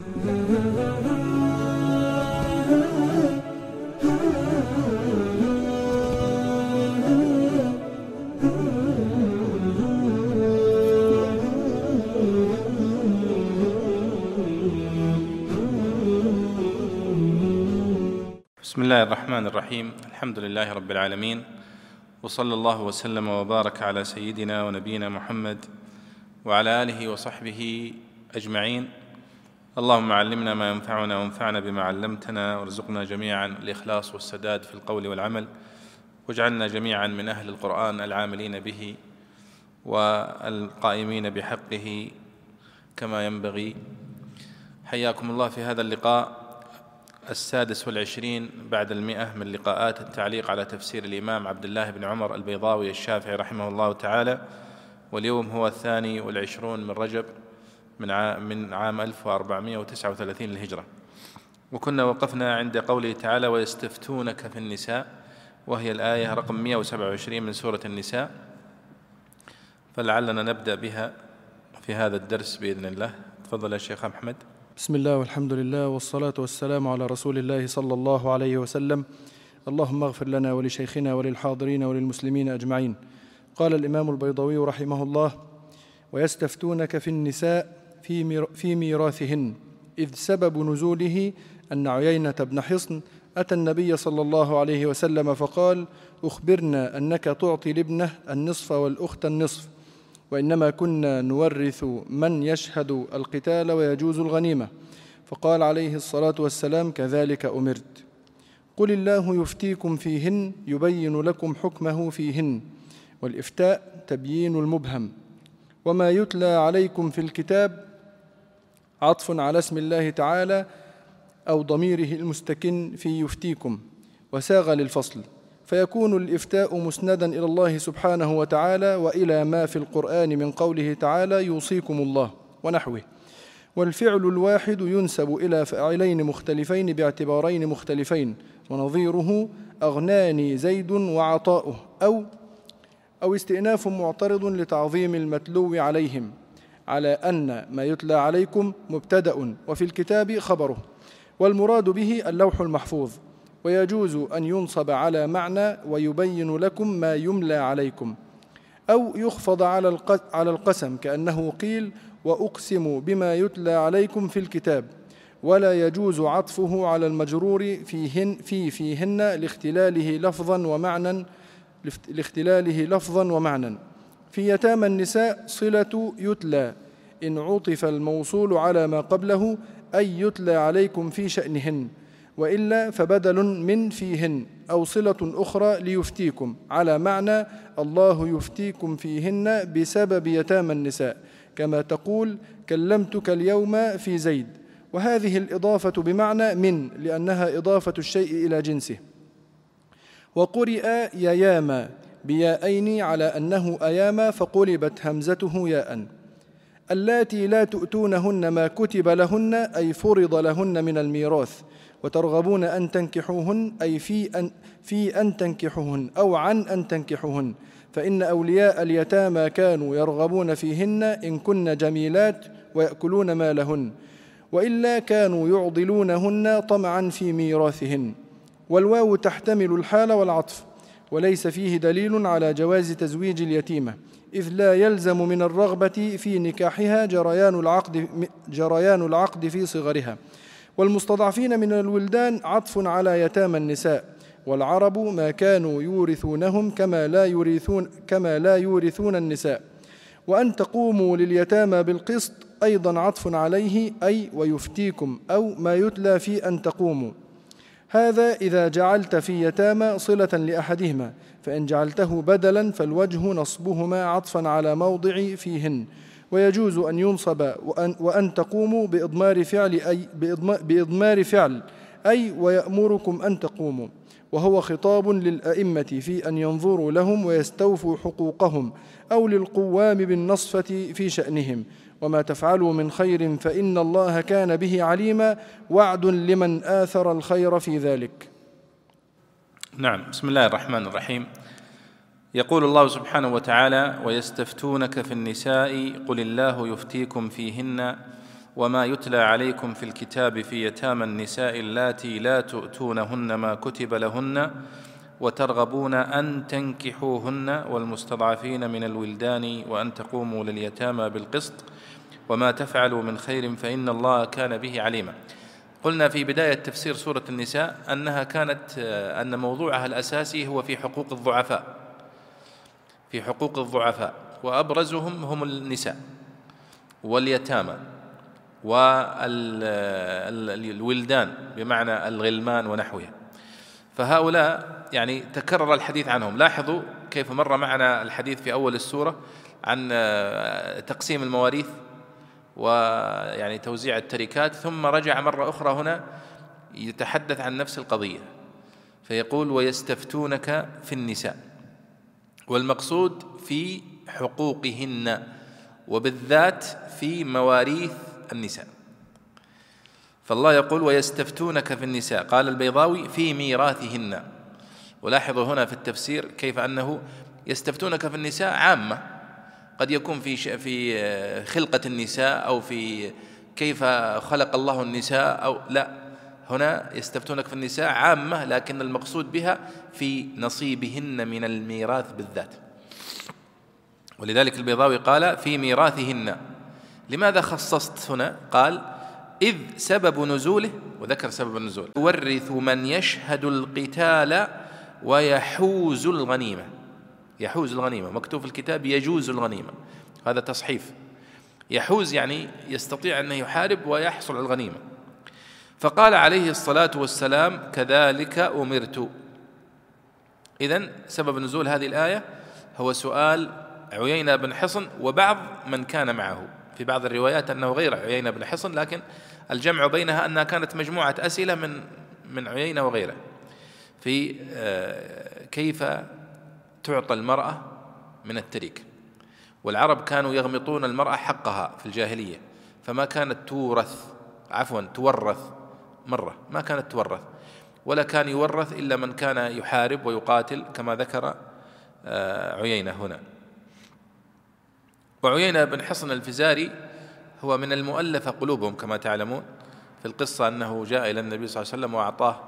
بسم الله الرحمن الرحيم الحمد لله رب العالمين وصلى الله وسلم وبارك على سيدنا ونبينا محمد وعلى اله وصحبه اجمعين اللهم علمنا ما ينفعنا وانفعنا بما علمتنا وارزقنا جميعا الإخلاص والسداد في القول والعمل واجعلنا جميعا من أهل القرآن العاملين به والقائمين بحقه كما ينبغي. حياكم الله في هذا اللقاء السادس والعشرين بعد المئة من لقاءات التعليق على تفسير الإمام عبد الله بن عمر البيضاوي الشافعي رحمه الله تعالى واليوم هو الثاني والعشرون من رجب. من عام, من عام 1439 للهجرة. وكنا وقفنا عند قوله تعالى ويستفتونك في النساء وهي الآية رقم 127 من سورة النساء. فلعلنا نبدأ بها في هذا الدرس بإذن الله. تفضل يا شيخ محمد بسم الله والحمد لله والصلاة والسلام على رسول الله صلى الله عليه وسلم. اللهم اغفر لنا ولشيخنا وللحاضرين وللمسلمين أجمعين. قال الإمام البيضوي رحمه الله ويستفتونك في النساء في, في ميراثهن إذ سبب نزوله أن عيينة بن حصن أتى النبي صلى الله عليه وسلم فقال أخبرنا أنك تعطي الابنة النصف والأخت النصف وإنما كنا نورث من يشهد القتال ويجوز الغنيمة. فقال عليه الصلاة والسلام كذلك أمرت. قل الله يفتيكم فيهن يبين لكم حكمه فيهن والإفتاء تبيين المبهم وما يتلى عليكم في الكتاب عطف على اسم الله تعالى أو ضميره المستكن في يفتيكم وساغ للفصل. فيكون الإفتاء مسندا إلى الله سبحانه وتعالى وإلى ما في القرآن من قوله تعالى يوصيكم الله ونحوه. والفعل الواحد ينسب إلى فاعلين مختلفين باعتبارين مختلفين ونظيره أغناني زيد وعطاؤه أو أو استئناف معترض لتعظيم المتلو عليهم. على أن ما يتلى عليكم مبتدأ وفي الكتاب خبره والمراد به اللوح المحفوظ ويجوز أن ينصب على معنى ويبين لكم ما يملى عليكم أو يخفض على القسم كأنه قيل وأقسم بما يتلى عليكم في الكتاب ولا يجوز عطفه على المجرور فيهن في فيهن لاختلاله لفظا ومعنى لاختلاله لفظا ومعنى في يتامى النساء صلة يتلى. إن عطف الموصول على ما قبله أي يتلى عليكم في شأنهن وإلا فبدل من فيهن أو صلة أخرى ليفتيكم. على معنى الله يفتيكم فيهن بسبب يتامى النساء. كما تقول كلمتك اليوم في زيد. وهذه الإضافة بمعنى من لأنها إضافة الشيء إلى جنسه. وقرئ يياما بياءين على أنه أياما فقلبت همزته ياء. اللاتي لا تؤتونهن ما كتب لهن أي فرض لهن من الميراث وترغبون أن تنكحوهن أي في أن, في أن تنكحوهن أو عن أن تنكحوهن. فإن أولياء اليتامى كانوا يرغبون فيهن إن كن جميلات ويأكلون مالهن وإلا كانوا يعضلونهن طمعا في ميراثهن. والواو تحتمل الحال والعطف. وليس فيه دليل على جواز تزويج اليتيمة إذ لا يلزم من الرغبة في نكاحها جريان العقد, جريان العقد في صغرها. والمستضعفين من الولدان عطف على يتامى النساء والعرب ما كانوا يورثونهم كما لا يورثون كما لا يورثون النساء. وأن تقوموا لليتامى بالقسط أيضا عطف عليه أي ويفتيكم أو ما يتلى في أن تقوموا. هذا إذا جعلت في يتامى صلة لأحدهما فإن جعلته بدلا فالوجه نصبهما عطفا على موضع فيهن. ويجوز أن ينصب وأن, وأن تقوموا بإضمار فعل أي بإضمار فعل أي ويأمركم أن تقوموا. وهو خطاب للأئمة في أن ينظروا لهم ويستوفوا حقوقهم أو للقوام بالنصفة في شأنهم. وما تفعلوا من خير فإن الله كان به عليما وعد لمن آثر الخير في ذلك. نعم بسم الله الرحمن الرحيم. يقول الله سبحانه وتعالى ويستفتونك في النساء قل الله يفتيكم فيهن وما يتلى عليكم في الكتاب في يتامى النساء اللاتي لا تؤتونهن ما كتب لهن وترغبون أن تنكحوهن والمستضعفين من الولدان وأن تقوموا لليتامى بالقسط وما تفعلوا من خير فإن الله كان به عليما. قلنا في بداية تفسير سورة النساء أنها كانت أن موضوعها الأساسي هو في حقوق الضعفاء في حقوق الضعفاء وأبرزهم هم النساء واليتامى والولدان بمعنى الغلمان ونحوها. فهؤلاء يعني تكرر الحديث عنهم. لاحظوا كيف مر معنا الحديث في أول السورة عن تقسيم المواريث ويعني توزيع التركات ثم رجع مرة أخرى هنا يتحدث عن نفس القضية. فيقول ويستفتونك في النساء والمقصود في حقوقهن وبالذات في مواريث النساء. فالله يقول ويستفتونك في النساء. قال البيضاوي في ميراثهن. ولاحظوا هنا في التفسير كيف أنه يستفتونك في النساء عامة. قد يكون في في خلقة النساء أو في كيف خلق الله النساء أو لا. هنا يستفتونك في النساء عامة لكن المقصود بها في نصيبهن من الميراث بالذات. ولذلك البيضاوي قال في ميراثهن. لماذا خصصت هنا؟ قال إذ سبب نزوله وذكر سبب النزول يورث من يشهد القتال ويحوز الغنيمة. يحوز الغنيمة مكتوب في الكتاب يجوز الغنيمة. هذا تصحيف. يحوز يعني يستطيع أن يحارب ويحصل على الغنيمة. فقال عليه الصلاة والسلام كذلك أمرت. إذن سبب نزول هذه الآية هو سؤال عيينة بن حصن وبعض من كان معه. في بعض الروايات أنه غير عيينة بن حصن لكن الجمع بينها أنها كانت مجموعة أسئلة من من عيينة وغيره في آه، كيف تعطى المرأة من الترك؟ والعرب كانوا يغمطون المرأة حقها في الجاهلية. فما كانت تورث عفوا تورث مرة. ما كانت تورث. ولا كان يورث إلا من كان يحارب ويقاتل كما ذكر آه، عيينة هنا. وعيينة بن حصن الفزاري هو من المؤلفة قلوبهم كما تعلمون في القصة أنه جاء إلى النبي صلى الله عليه وسلم وأعطاه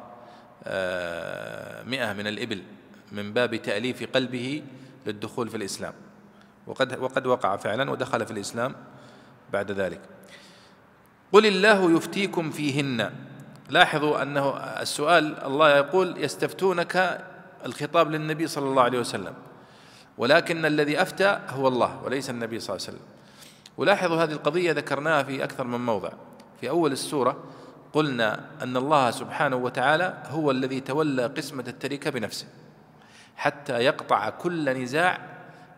آه، مئة من الإبل من باب تأليف قلبه للدخول في الإسلام. وقد وقد وقع فعلا ودخل في الإسلام بعد ذلك. قل الله يفتيكم فيهن. لاحظوا أنه السؤال الله يقول يستفتونك الخطاب للنبي صلى الله عليه وسلم. ولكن الذي أفتى هو الله وليس النبي صلى الله عليه وسلم. ولاحظوا هذه القضية ذكرناها في أكثر من موضع. في أول السورة قلنا أن الله سبحانه وتعالى هو الذي تولى قسمة التركة بنفسه حتى يقطع كل نزاع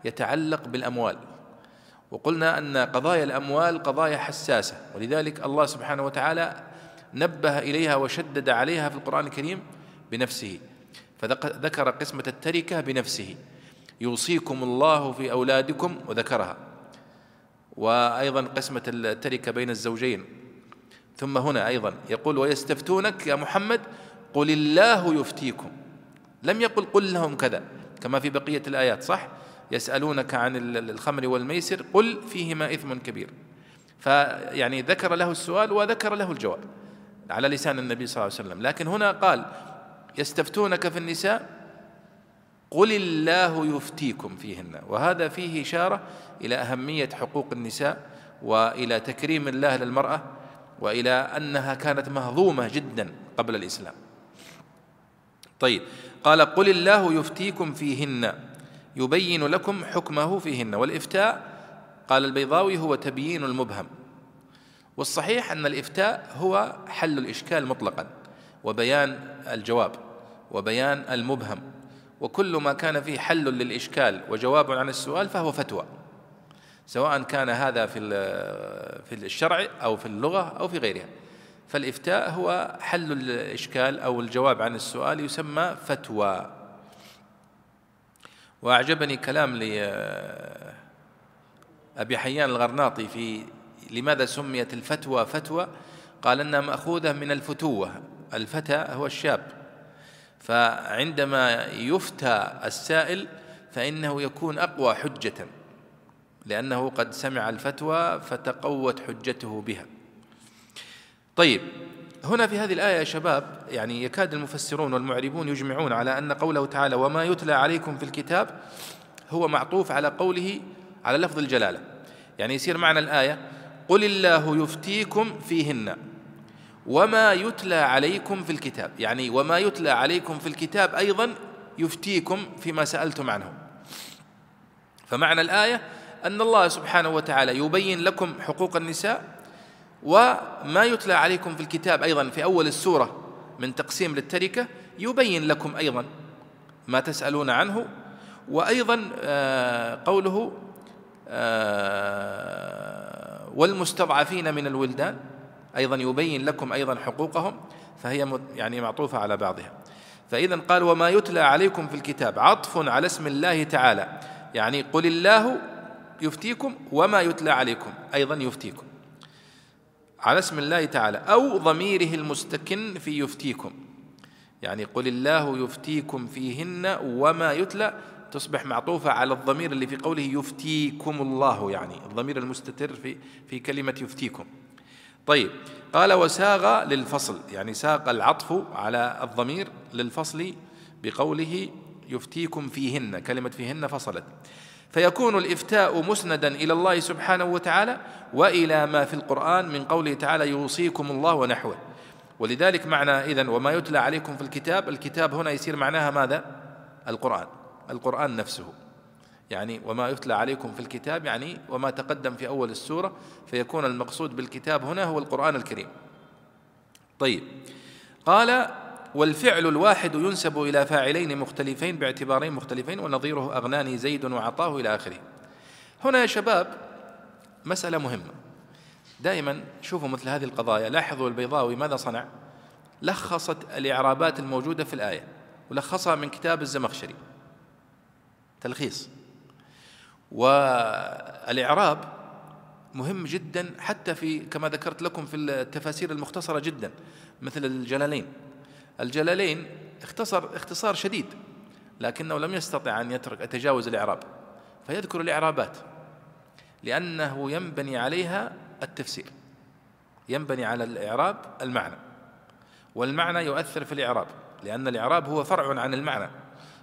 يتعلق بالأموال. وقلنا أن قضايا الأموال قضايا حساسة ولذلك الله سبحانه وتعالى نبه إليها وشدد عليها في القرآن الكريم بنفسه فذكر قسمة التركة بنفسه. يوصيكم الله في أولادكم وذكرها. وأيضا قسمة التركة بين الزوجين. ثم هنا أيضا يقول ويستفتونك يا محمد؟ قل الله يفتيكم. لم يقل قل لهم كذا كما في بقية الآيات صح؟ يسألونك عن الخمر والميسر قل فيهما إثم كبير. فيعني ذكر له السؤال وذكر له الجواب على لسان النبي صلى الله عليه وسلم. لكن هنا قال يستفتونك في النساء؟ قل الله يفتيكم فيهن. وهذا فيه إشارة إلى أهمية حقوق النساء وإلى تكريم الله للمرأة وإلى أنها كانت مهضومة جدا قبل الإسلام. طيب قال قل الله يفتيكم فيهن. يبين لكم حكمه فيهن. والإفتاء قال البيضاوي هو تبيين المبهم. والصحيح أن الإفتاء هو حل الإشكال مطلقا وبيان الجواب وبيان المبهم. وكل ما كان فيه حل للإشكال وجواب عن السؤال فهو فتوى. سواء كان هذا في في الشرع أو في اللغة أو في غيرها. فالإفتاء هو حل الإشكال أو الجواب عن السؤال يسمى فتوى. وأعجبني كلام لأبي حيان الغرناطي في لماذا سميت الفتوى فتوى؟ قال أنها مأخوذة من الفتوة. الفتى هو الشاب. فعندما يفتى السائل فإنه يكون أقوى حجة لأنه قد سمع الفتوى فتقوت حجته بها. طيب هنا في هذه الآية يا شباب يعني يكاد المفسرون والمعربون يجمعون على أن قوله تعالى وما يتلى عليكم في الكتاب هو معطوف على قوله على لفظ الجلالة. يعني يصير معنى الآية قل الله يفتيكم فيهن. وما يتلى عليكم في الكتاب. يعني وما يتلى عليكم في الكتاب أيضا يفتيكم فيما سألتم عنه. فمعنى الآية أن الله سبحانه وتعالى يبين لكم حقوق النساء وما يتلى عليكم في الكتاب أيضا في أول السورة من تقسيم للتركة يبين لكم أيضا ما تسألون عنه وأيضا آه، قوله آه، والمستضعفين من الولدان. أيضا يبين لكم أيضا حقوقهم فهي يعني معطوفة على بعضها. فإذا قال وما يتلى عليكم في الكتاب عطف على اسم الله تعالى. يعني قل الله يفتيكم وما يتلى عليكم أيضا يفتيكم. على اسم الله تعالى أو ضميره المستكن في يفتيكم. يعني قل الله يفتيكم فيهن وما يتلى تصبح معطوفة على الضمير اللي في قوله يفتيكم الله يعني الضمير المستتر في في كلمة يفتيكم. طيب قال وساغ للفصل يعني ساق العطف على الضمير للفصل بقوله يفتيكم فيهن كلمة فيهن فصلت. فيكون الإفتاء مسندا إلى الله سبحانه وتعالى وإلى ما في القرآن من قوله تعالى يوصيكم الله ونحوه. ولذلك معنى إذن وما يتلى عليكم في الكتاب الكتاب هنا يصير معناها ماذا؟ القرآن القرآن نفسه. يعني وما يتلى عليكم في الكتاب يعني وما تقدم في أول السورة فيكون المقصود بالكتاب هنا هو القرآن الكريم. طيب. قال والفعل الواحد ينسب إلى فاعلين مختلفين باعتبارين مختلفين ونظيره أغناني زيد وعطاه إلى آخره. هنا يا شباب مسألة مهمة. دائما شوفوا مثل هذه القضايا لاحظوا البيضاوي ماذا صنع؟ لخصت الإعرابات الموجودة في الآية ولخصها من كتاب الزمخشري. تلخيص. والإعراب مهم جدا حتى في كما ذكرت لكم في التفاسير المختصرة جدا مثل الجلالين. الجلالين اختصر اختصار شديد لكنه لم يستطع أن يترك يتجاوز الإعراب فيذكر الإعرابات لأنه ينبني عليها التفسير ينبني على الإعراب المعنى والمعنى يؤثر في الإعراب لأن الإعراب هو فرع عن المعنى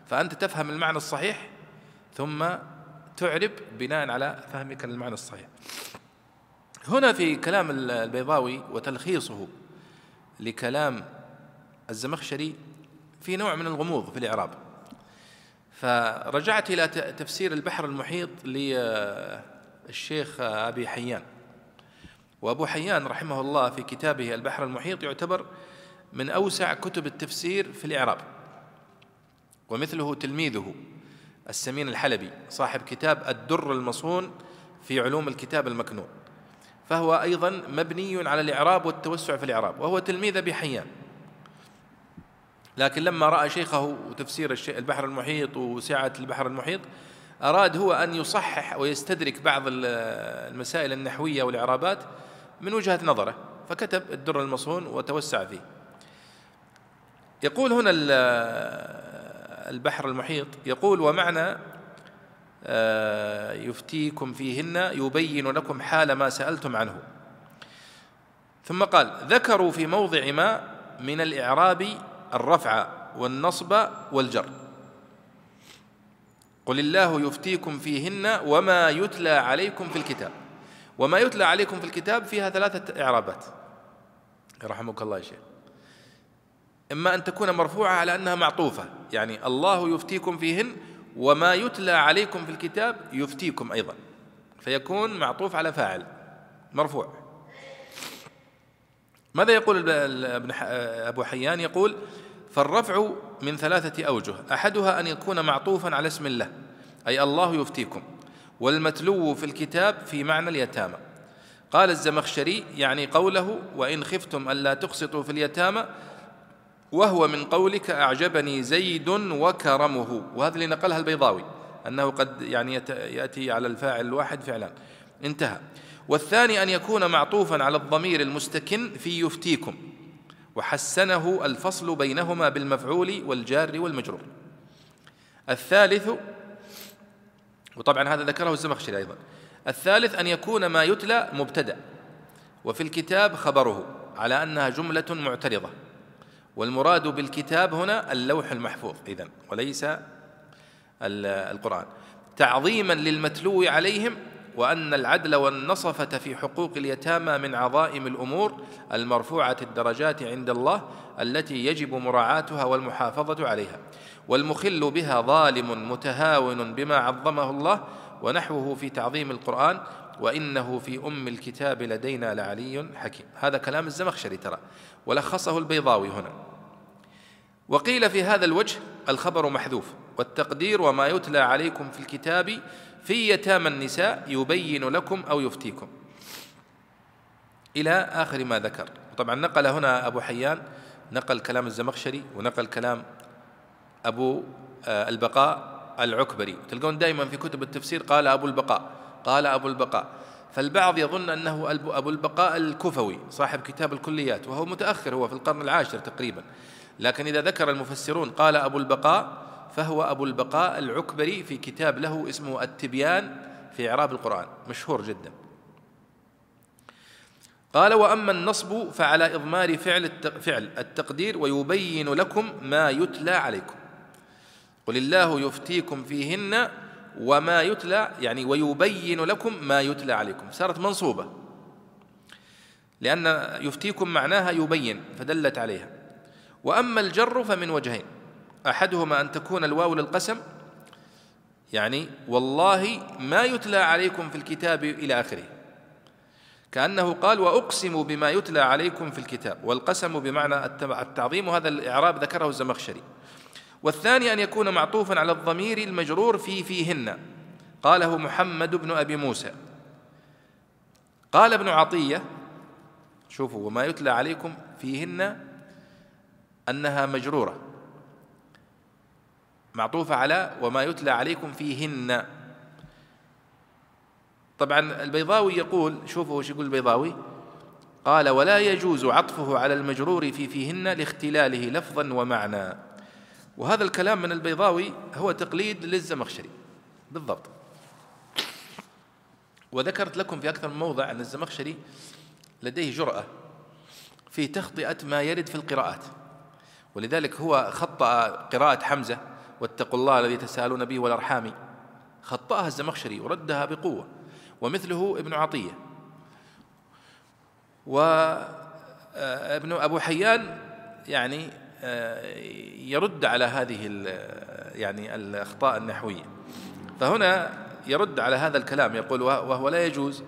فأنت تفهم المعنى الصحيح ثم تعرب بناء على فهمك للمعنى الصحيح. هنا في كلام البيضاوي وتلخيصه لكلام الزمخشري في نوع من الغموض في الإعراب. فرجعت إلى تفسير البحر المحيط للشيخ أبي حيان. وأبو حيان رحمه الله في كتابه البحر المحيط يعتبر من أوسع كتب التفسير في الإعراب. ومثله تلميذه. السمين الحلبي صاحب كتاب الدر المصون في علوم الكتاب المكنون. فهو أيضا مبني على الإعراب والتوسع في الإعراب وهو تلميذ أبي حيان. لكن لما رأى شيخه وتفسير البحر المحيط وسعة البحر المحيط أراد هو أن يصحح ويستدرك بعض المسائل النحوية والإعرابات من وجهة نظره فكتب الدر المصون وتوسع فيه. يقول هنا البحر المحيط يقول ومعنى آه، يفتيكم فيهن يبين لكم حال ما سألتم عنه. ثم قال ذكروا في موضع ما من الإعراب الرفع والنصب والجر. قل الله يفتيكم فيهن وما يتلى عليكم في الكتاب. وما يتلى عليكم في الكتاب فيها ثلاثة إعرابات. رحمك الله يا شيخ. إما أن تكون مرفوعة على أنها معطوفة. يعني الله يفتيكم فيهن وما يتلى عليكم في الكتاب يفتيكم أيضا. فيكون معطوف على فاعل مرفوع. ماذا يقول ابن أبو حيان؟ يقول فالرفع من ثلاثة أوجه أحدها أن يكون معطوفا على اسم الله أي الله يفتيكم والمتلو في الكتاب في معنى اليتامى. قال الزمخشري يعني قوله وإن خفتم ألا تقسطوا في اليتامى وهو من قولك أعجبني زيد وكرمه. وهذا اللي نقلها البيضاوي أنه قد يعني يأتي على الفاعل الواحد فعلا. انتهى. والثاني أن يكون معطوفا على الضمير المستكن في يفتيكم. وحسنه الفصل بينهما بالمفعول والجار والمجرور. الثالث وطبعا هذا ذكره الزمخشري أيضا. الثالث أن يكون ما يتلى مبتدأ. وفي الكتاب خبره على أنها جملة معترضة. والمراد بالكتاب هنا اللوح المحفوظ. إذن وليس القرآن. تعظيما للمتلو عليهم وأن العدل والنصفة في حقوق اليتامى من عظائم الأمور المرفوعة الدرجات عند الله التي يجب مراعاتها والمحافظة عليها. والمخل بها ظالم متهاون بما عظمه الله ونحوه في تعظيم القرآن وإنه في أم الكتاب لدينا لعلي حكيم. هذا كلام الزمخشري ترى. ولخصه البيضاوي هنا. وقيل في هذا الوجه الخبر محذوف والتقدير وما يتلى عليكم في الكتاب في يتامى النساء يبين لكم أو يفتيكم. إلى آخر ما ذكر. طبعا نقل هنا أبو حيان نقل كلام الزمخشري ونقل كلام أبو آه، البقاء العكبري. تلقون دائما في كتب التفسير قال أبو البقاء قال أبو البقاء. فالبعض يظن أنه أبو البقاء الكفوي صاحب كتاب الكليات وهو متأخر هو في القرن العاشر تقريبا. لكن إذا ذكر المفسرون قال أبو البقاء فهو أبو البقاء العكبري في كتاب له اسمه التبيان في إعراب القرآن. مشهور جدا. قال وأما النصب فعلى إضمار فعل فعل التقدير ويبين لكم ما يتلى عليكم. قل الله يفتيكم فيهن وما يتلى يعني ويبين لكم ما يتلى عليكم. صارت منصوبة. لأن يفتيكم معناها يبين فدلت عليها. وأما الجر فمن وجهين. أحدهما أن تكون الواو للقسم يعني والله ما يتلى عليكم في الكتاب إلى آخره. كأنه قال وأقسم بما يتلى عليكم في الكتاب والقسم بمعنى التعظيم وهذا الإعراب ذكره الزمخشري. والثاني أن يكون معطوفا على الضمير المجرور في فيهن. قاله محمد بن أبي موسى. قال ابن عطية شوفوا وما يتلى عليكم فيهن أنها مجرورة. معطوفة على وما يتلى عليكم فيهن. طبعا البيضاوي يقول شوفوا وش يقول البيضاوي. قال ولا يجوز عطفه على المجرور في فيهن لاختلاله لفظا ومعنى. وهذا الكلام من البيضاوي هو تقليد للزمخشري. بالضبط. وذكرت لكم في أكثر من موضع أن الزمخشري لديه جرأة في تخطئة ما يرد في القراءات. ولذلك هو خطأ قراءة حمزة واتقوا الله الذي تساءلون به والأرحام. خطأها الزمخشري وردها بقوة ومثله ابن عطية. وابن أبو حيان يعني آه، يرد على هذه يعني الأخطاء النحوية. فهنا يرد على هذا الكلام يقول وهو لا يجوز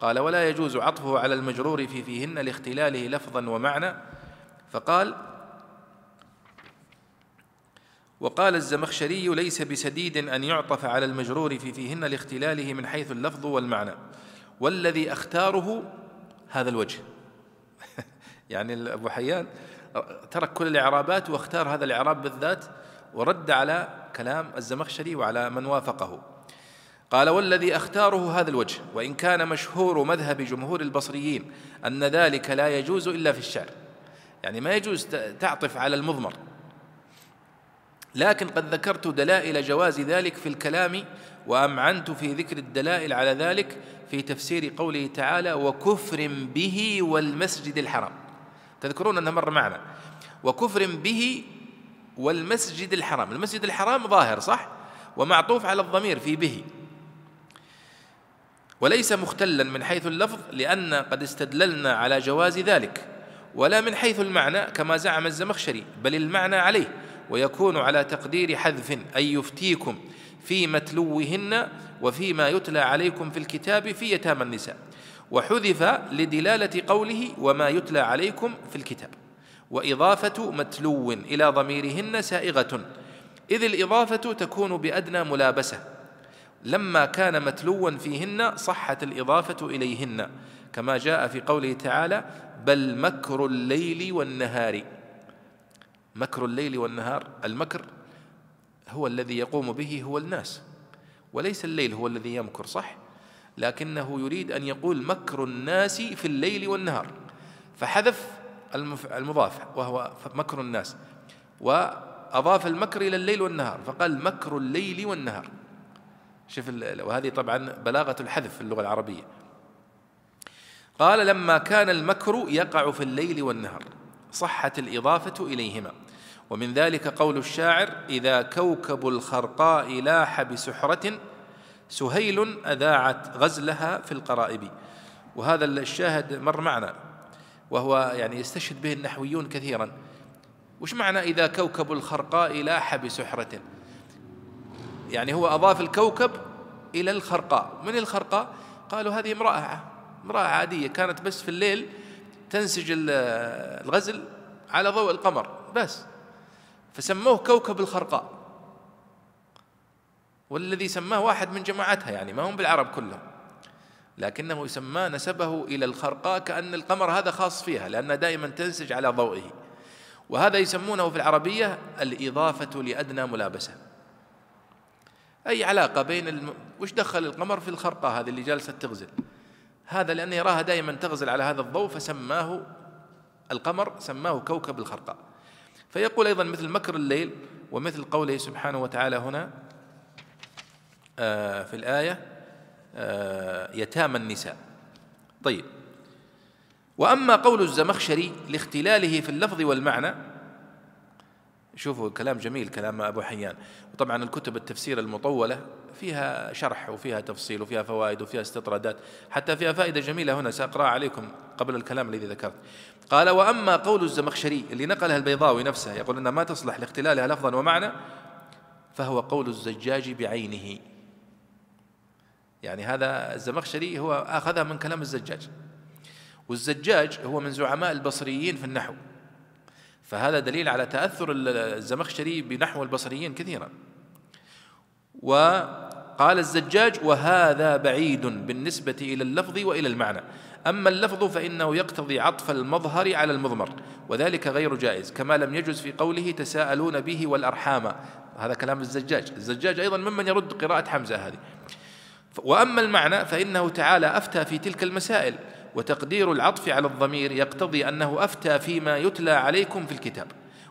قال ولا يجوز عطفه على المجرور في فيهن لاختلاله لفظا ومعنى فقال وقال الزمخشري ليس بسديد أن يعطف على المجرور في فيهن لاختلاله من حيث اللفظ والمعنى. والذي أختاره هذا الوجه. يعني أبو حيان ترك كل الإعرابات واختار هذا الإعراب بالذات ورد على كلام الزمخشري وعلى من وافقه. قال والذي أختاره هذا الوجه وإن كان مشهور مذهب جمهور البصريين أن ذلك لا يجوز إلا في الشعر. يعني ما يجوز تعطف على المضمر. لكن قد ذكرت دلائل جواز ذلك في الكلام وأمعنت في ذكر الدلائل على ذلك في تفسير قوله تعالى وكفر به والمسجد الحرام. تذكرون أنه مر معنا. وكفر به والمسجد الحرام. المسجد الحرام ظاهر صح؟ ومعطوف على الضمير في به. وليس مختلا من حيث اللفظ لأن قد استدللنا على جواز ذلك. ولا من حيث المعنى كما زعم الزمخشري بل المعنى عليه. ويكون على تقدير حذف أي يفتيكم في متلوهن وفيما يتلى عليكم في الكتاب في يتامى النساء. وحذف لدلالة قوله وما يتلى عليكم في الكتاب. وإضافة متلو إلى ضميرهن سائغة. إذ الإضافة تكون بأدنى ملابسة. لما كان متلوا فيهن صحت الإضافة إليهن. كما جاء في قوله تعالى بل مكر الليل والنهار مكر الليل والنهار. المكر هو الذي يقوم به هو الناس وليس الليل هو الذي يمكر صح؟ لكنه يريد أن يقول مكر الناس في الليل والنهار. فحذف المضاف وهو مكر الناس وأضاف المكر إلى الليل والنهار فقال مكر الليل والنهار. شوف وهذه طبعا بلاغة الحذف في اللغة العربية. قال لما كان المكر يقع في الليل والنهار صحت الإضافة إليهما. ومن ذلك قول الشاعر إذا كوكب الخرقاء لاح بسحرة سهيل أذاعت غزلها في القرائب. وهذا الشاهد مر معنا وهو يعني يستشهد به النحويون كثيرا. وش معنى إذا كوكب الخرقاء لاح بسحرة يعني هو أضاف الكوكب إلى الخرقاء. من الخرقاء؟ قالوا هذه امرأة امرأة عادية كانت بس في الليل تنسج الغزل على ضوء القمر بس. فسموه كوكب الخرقاء والذي سماه واحد من جماعتها يعني ما هم بالعرب كلهم. لكنه يسمى نسبه إلى الخرقاء كأن القمر هذا خاص فيها لأنها دائما تنسج على ضوئه. وهذا يسمونه في العربية الإضافة لأدنى ملابسة. أي علاقة بين الم... وش دخل القمر في الخرقة هذه اللي جالسة تغزل؟ هذا لأن يراها دائما تغزل على هذا الضوء فسماه القمر سماه كوكب الخرقاء. فيقول أيضا مثل مكر الليل ومثل قوله سبحانه وتعالى هنا آه، في الآية آه، يتامى النساء. طيب. وأما قول الزمخشري لاختلاله في اللفظ والمعنى شوفوا كلام جميل كلام أبو حيان. وطبعا الكتب التفسير المطولة فيها شرح وفيها تفصيل وفيها فوائد وفيها استطرادات حتى فيها فائدة جميلة هنا سأقرأها عليكم قبل الكلام الذي ذكرت. قال وأما قول الزمخشري اللي نقلها البيضاوي نفسه يقول أنها ما تصلح لاختلالها لفظا ومعنى فهو قول الزجاج بعينه. يعني هذا الزمخشري هو أخذها من كلام الزجاج. والزجاج هو من زعماء البصريين في النحو. فهذا دليل على تأثر الزمخشري بنحو البصريين كثيرا. وقال الزجاج وهذا بعيد بالنسبة إلى اللفظ وإلى المعنى. أما اللفظ فإنه يقتضي عطف المظهر على المضمر وذلك غير جائز كما لم يجز في قوله تساءلون به والأرحام. هذا كلام الزجاج. الزجاج أيضا ممن يرد قراءة حمزة هذه. وأما المعنى فإنه تعالى أفتى في تلك المسائل. وتقدير العطف على الضمير يقتضي أنه أفتى فيما يتلى عليكم في الكتاب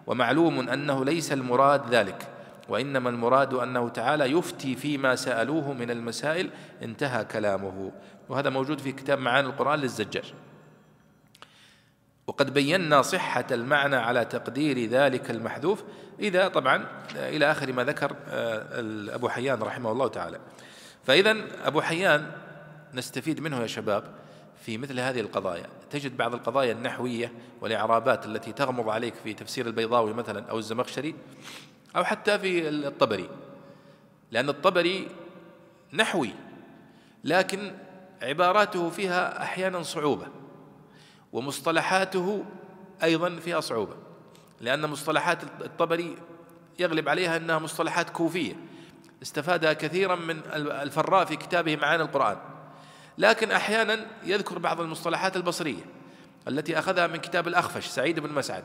ومعلوم أنه ليس المراد ذلك وإنما المراد أنه تعالى يفتي فيما سألوه من المسائل انتهى كلامه. وهذا موجود في كتاب معاني القرآن للزجاج. وقد بينا صحة المعنى على تقدير ذلك المحذوف إذا طبعا إلى آخر ما ذكر آه، أبو حيان رحمه الله تعالى. فإذا أبو حيان نستفيد منه يا شباب في مثل هذه القضايا. تجد بعض القضايا النحوية والإعرابات التي تغمض عليك في تفسير البيضاوي مثلا أو الزمخشري أو حتى في الطبري. لأن الطبري نحوي لكن عباراته فيها أحيانا صعوبة ومصطلحاته أيضا فيها صعوبة. لأن مصطلحات الطبري يغلب عليها أنها مصطلحات كوفية. استفادها كثيرا من الفراء في كتابه معاني القرآن. لكن أحيانا يذكر بعض المصطلحات البصرية التي أخذها من كتاب الأخفش سعيد بن مسعد.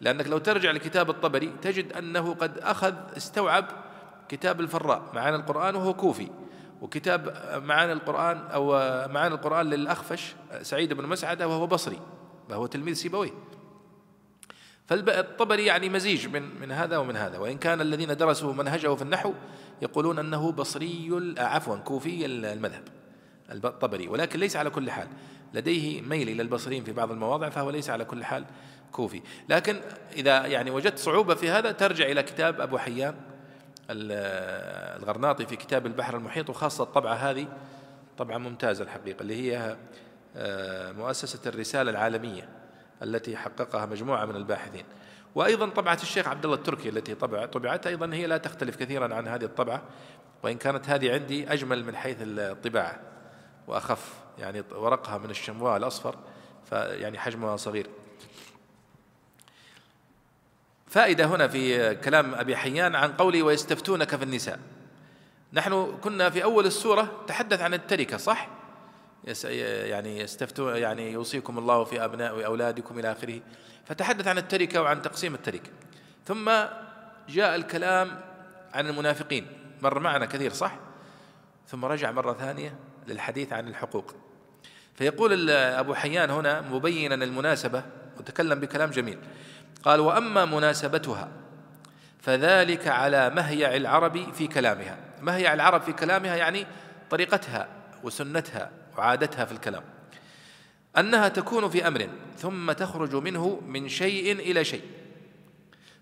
لأنك لو ترجع لكتاب الطبري تجد أنه قد أخذ استوعب كتاب الفراء معاني القرآن وهو كوفي. وكتاب معاني القرآن أو معاني القرآن للأخفش سعيد بن مسعدة وهو بصري وهو تلميذ سيبويه. فالطبري يعني مزيج من من هذا ومن هذا. وإن كان الذين درسوا منهجه في النحو يقولون أنه بصري عفوا كوفي المذهب. الطبري ولكن ليس على كل حال. لديه ميل إلى البصريين في بعض المواضع فهو ليس على كل حال كوفي. لكن إذا يعني وجدت صعوبة في هذا ترجع إلى كتاب أبو حيان الغرناطي في كتاب البحر المحيط وخاصة الطبعة هذه طبعة ممتازة الحقيقة اللي هي آه، مؤسسة الرسالة العالمية التي حققها مجموعة من الباحثين. وأيضا طبعة الشيخ عبد الله التركي التي طبع طبعت أيضا هي لا تختلف كثيرا عن هذه الطبعة وإن كانت هذه عندي أجمل من حيث الطباعة. وأخف يعني ورقها من الشمواء الأصفر فيعني حجمها صغير. فائدة هنا في كلام أبي حيان عن قولي ويستفتونك في النساء. نحن كنا في أول السورة تحدث عن التركة صح؟ يعني يستفتون يعني يوصيكم الله في أبناء أولادكم إلى آخره. فتحدث عن التركة وعن تقسيم التركة. ثم جاء الكلام عن المنافقين. مر معنا كثير صح؟ ثم رجع مرة ثانية. للحديث عن الحقوق. فيقول أبو حيان هنا مبينا المناسبة وتكلم بكلام جميل. قال وأما مناسبتها فذلك على مهيع العرب في كلامها. مهيع العرب في كلامها يعني طريقتها وسنتها وعادتها في الكلام. أنها تكون في أمر ثم تخرج منه من شيء إلى شيء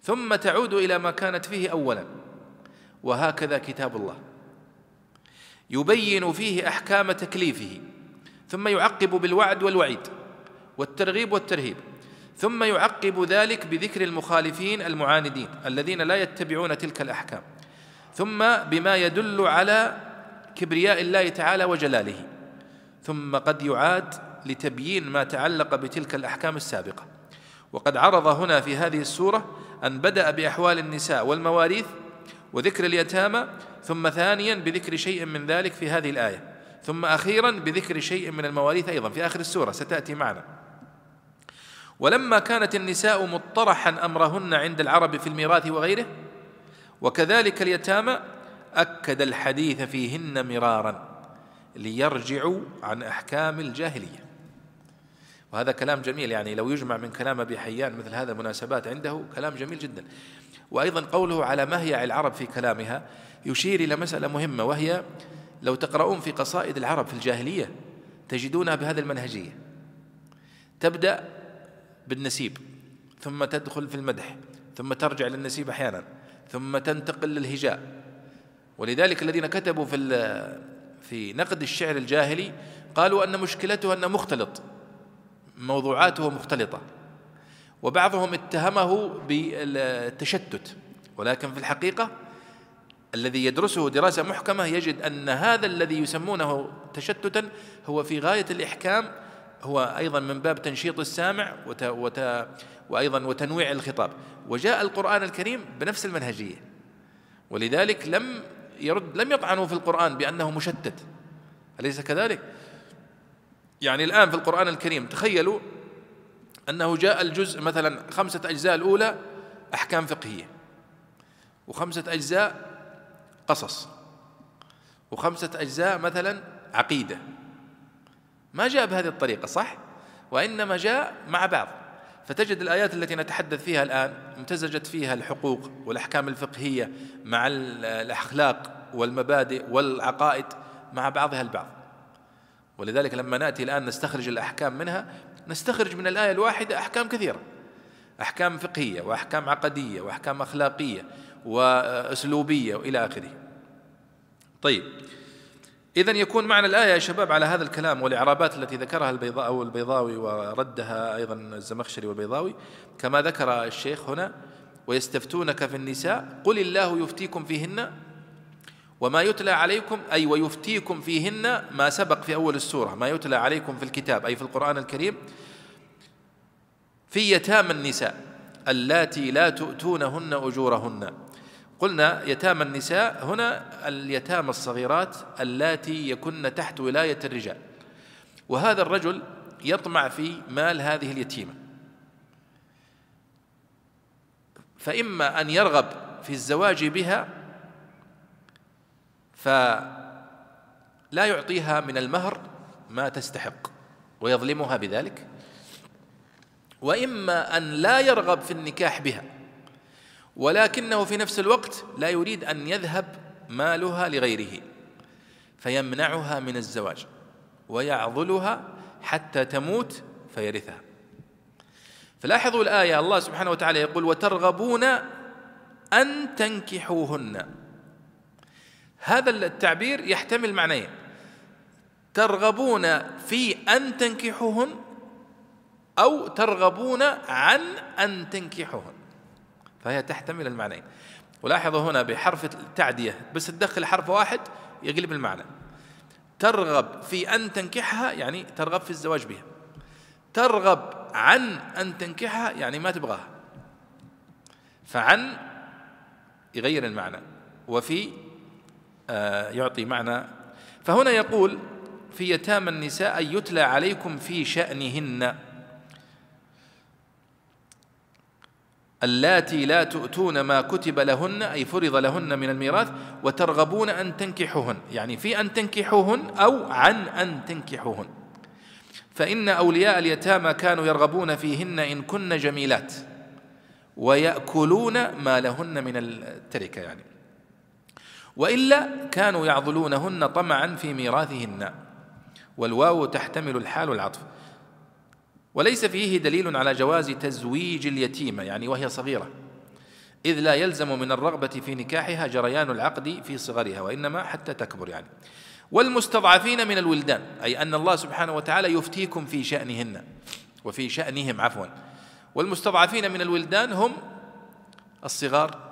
ثم تعود إلى ما كانت فيه أولا. وهكذا كتاب الله. يبين فيه أحكام تكليفه ثم يعقب بالوعد والوعيد والترغيب والترهيب ثم يعقب ذلك بذكر المخالفين المعاندين الذين لا يتبعون تلك الأحكام ثم بما يدل على كبرياء الله تعالى وجلاله ثم قد يعاد لتبيين ما تعلق بتلك الأحكام السابقة. وقد عرض هنا في هذه السورة أن بدأ بأحوال النساء والمواريث وذكر اليتامى ثم ثانيا بذكر شيء من ذلك في هذه الآية ثم أخيرا بذكر شيء من المواريث أيضا في آخر السورة ستأتي معنا. ولما كانت النساء مطرحا أمرهن عند العرب في الميراث وغيره وكذلك اليتامى أكد الحديث فيهن مرارا ليرجعوا عن أحكام الجاهلية. وهذا كلام جميل. يعني لو يجمع من كلام أبي حيان مثل هذا المناسبات عنده كلام جميل جدا. وأيضا قوله على مهيع العرب في كلامها يشير إلى مسألة مهمة وهي لو تقرؤون في قصائد العرب في الجاهلية تجدونها بهذه المنهجية. تبدأ بالنسيب ثم تدخل في المدح ثم ترجع للنسيب أحيانا ثم تنتقل للهجاء. ولذلك الذين كتبوا في في نقد الشعر الجاهلي قالوا أن مشكلته أنه مختلط. موضوعاته مختلطة. وبعضهم اتهمه بالتشتت. ولكن في الحقيقة الذي يدرسه دراسة محكمة يجد أن هذا الذي يسمونه تشتتا هو في غاية الإحكام هو أيضا من باب تنشيط السامع وت وت وأيضا وتنويع الخطاب. وجاء القرآن الكريم بنفس المنهجية. ولذلك لم يرد لم يطعنوا في القرآن بأنه مشتت. أليس كذلك؟ يعني الآن في القرآن الكريم تخيلوا أنه جاء الجزء مثلا خمسة أجزاء الأولى أحكام فقهية وخمسة أجزاء قصص وخمسة أجزاء مثلا عقيدة. ما جاء بهذه الطريقة صح؟ وإنما جاء مع بعض. فتجد الآيات التي نتحدث فيها الآن امتزجت فيها الحقوق والأحكام الفقهية مع الأخلاق والمبادئ والعقائد مع بعضها البعض. ولذلك لما نأتي الآن نستخرج الأحكام منها نستخرج من الآية الواحدة أحكام كثيرة. أحكام فقهية وأحكام عقدية وأحكام أخلاقية وأسلوبية وإلى آخره. طيب إذا يكون معنى الآية يا شباب على هذا الكلام والإعرابات التي ذكرها البيضاء أو البيضاوي وردها أيضا الزمخشري والبيضاوي. كما ذكر الشيخ هنا ويستفتونك في النساء قل الله يفتيكم فيهن وما يتلى عليكم أي ويفتيكم فيهن ما سبق في أول السورة ما يتلى عليكم في الكتاب أي في القرآن الكريم في يتامى النساء اللاتي لا تؤتونهن أجورهن. قلنا يتامى النساء هنا اليتامى الصغيرات اللاتي يكن تحت ولاية الرجال. وهذا الرجل يطمع في مال هذه اليتيمة. فإما أن يرغب في الزواج بها فلا يعطيها من المهر ما تستحق ويظلمها بذلك. وإما أن لا يرغب في النكاح بها ولكنه في نفس الوقت لا يريد أن يذهب مالها لغيره فيمنعها من الزواج ويعضلها حتى تموت فيرثها. فلاحظوا الآية الله سبحانه وتعالى يقول وترغبون أن تنكحوهن. هذا التعبير يحتمل معنيين. ترغبون في أن تنكحوهن أو ترغبون عن أن تنكحوهن. فهي تحتمل المعنيين. ولاحظوا هنا بحرف التعدية بس تدخل حرف واحد يقلب المعنى. ترغب في أن تنكحها يعني ترغب في الزواج بها. ترغب عن أن تنكحها يعني ما تبغاها. فعن يغير المعنى. وفي يعطي معنى. فهنا يقول في يتامى النساء أن يتلى عليكم في شأنهن. اللاتي لا تؤتون ما كتب لهن أي فرض لهن من الميراث وترغبون أن تنكحوهن. يعني في أن تنكحوهن أو عن أن تنكحوهن. فإن أولياء اليتامى كانوا يرغبون فيهن إن كن جميلات ويأكلون ما لهن من التركة يعني. وإلا كانوا يعضلونهن طمعا في ميراثهن. والواو تحتمل الحال والعطف. وليس فيه دليل على جواز تزويج اليتيمة يعني وهي صغيرة. إذ لا يلزم من الرغبة في نكاحها جريان العقد في صغرها وإنما حتى تكبر يعني. والمستضعفين من الولدان أي أن الله سبحانه وتعالى يفتيكم في شأنهن. وفي شأنهم عفوا. والمستضعفين من الولدان هم الصغار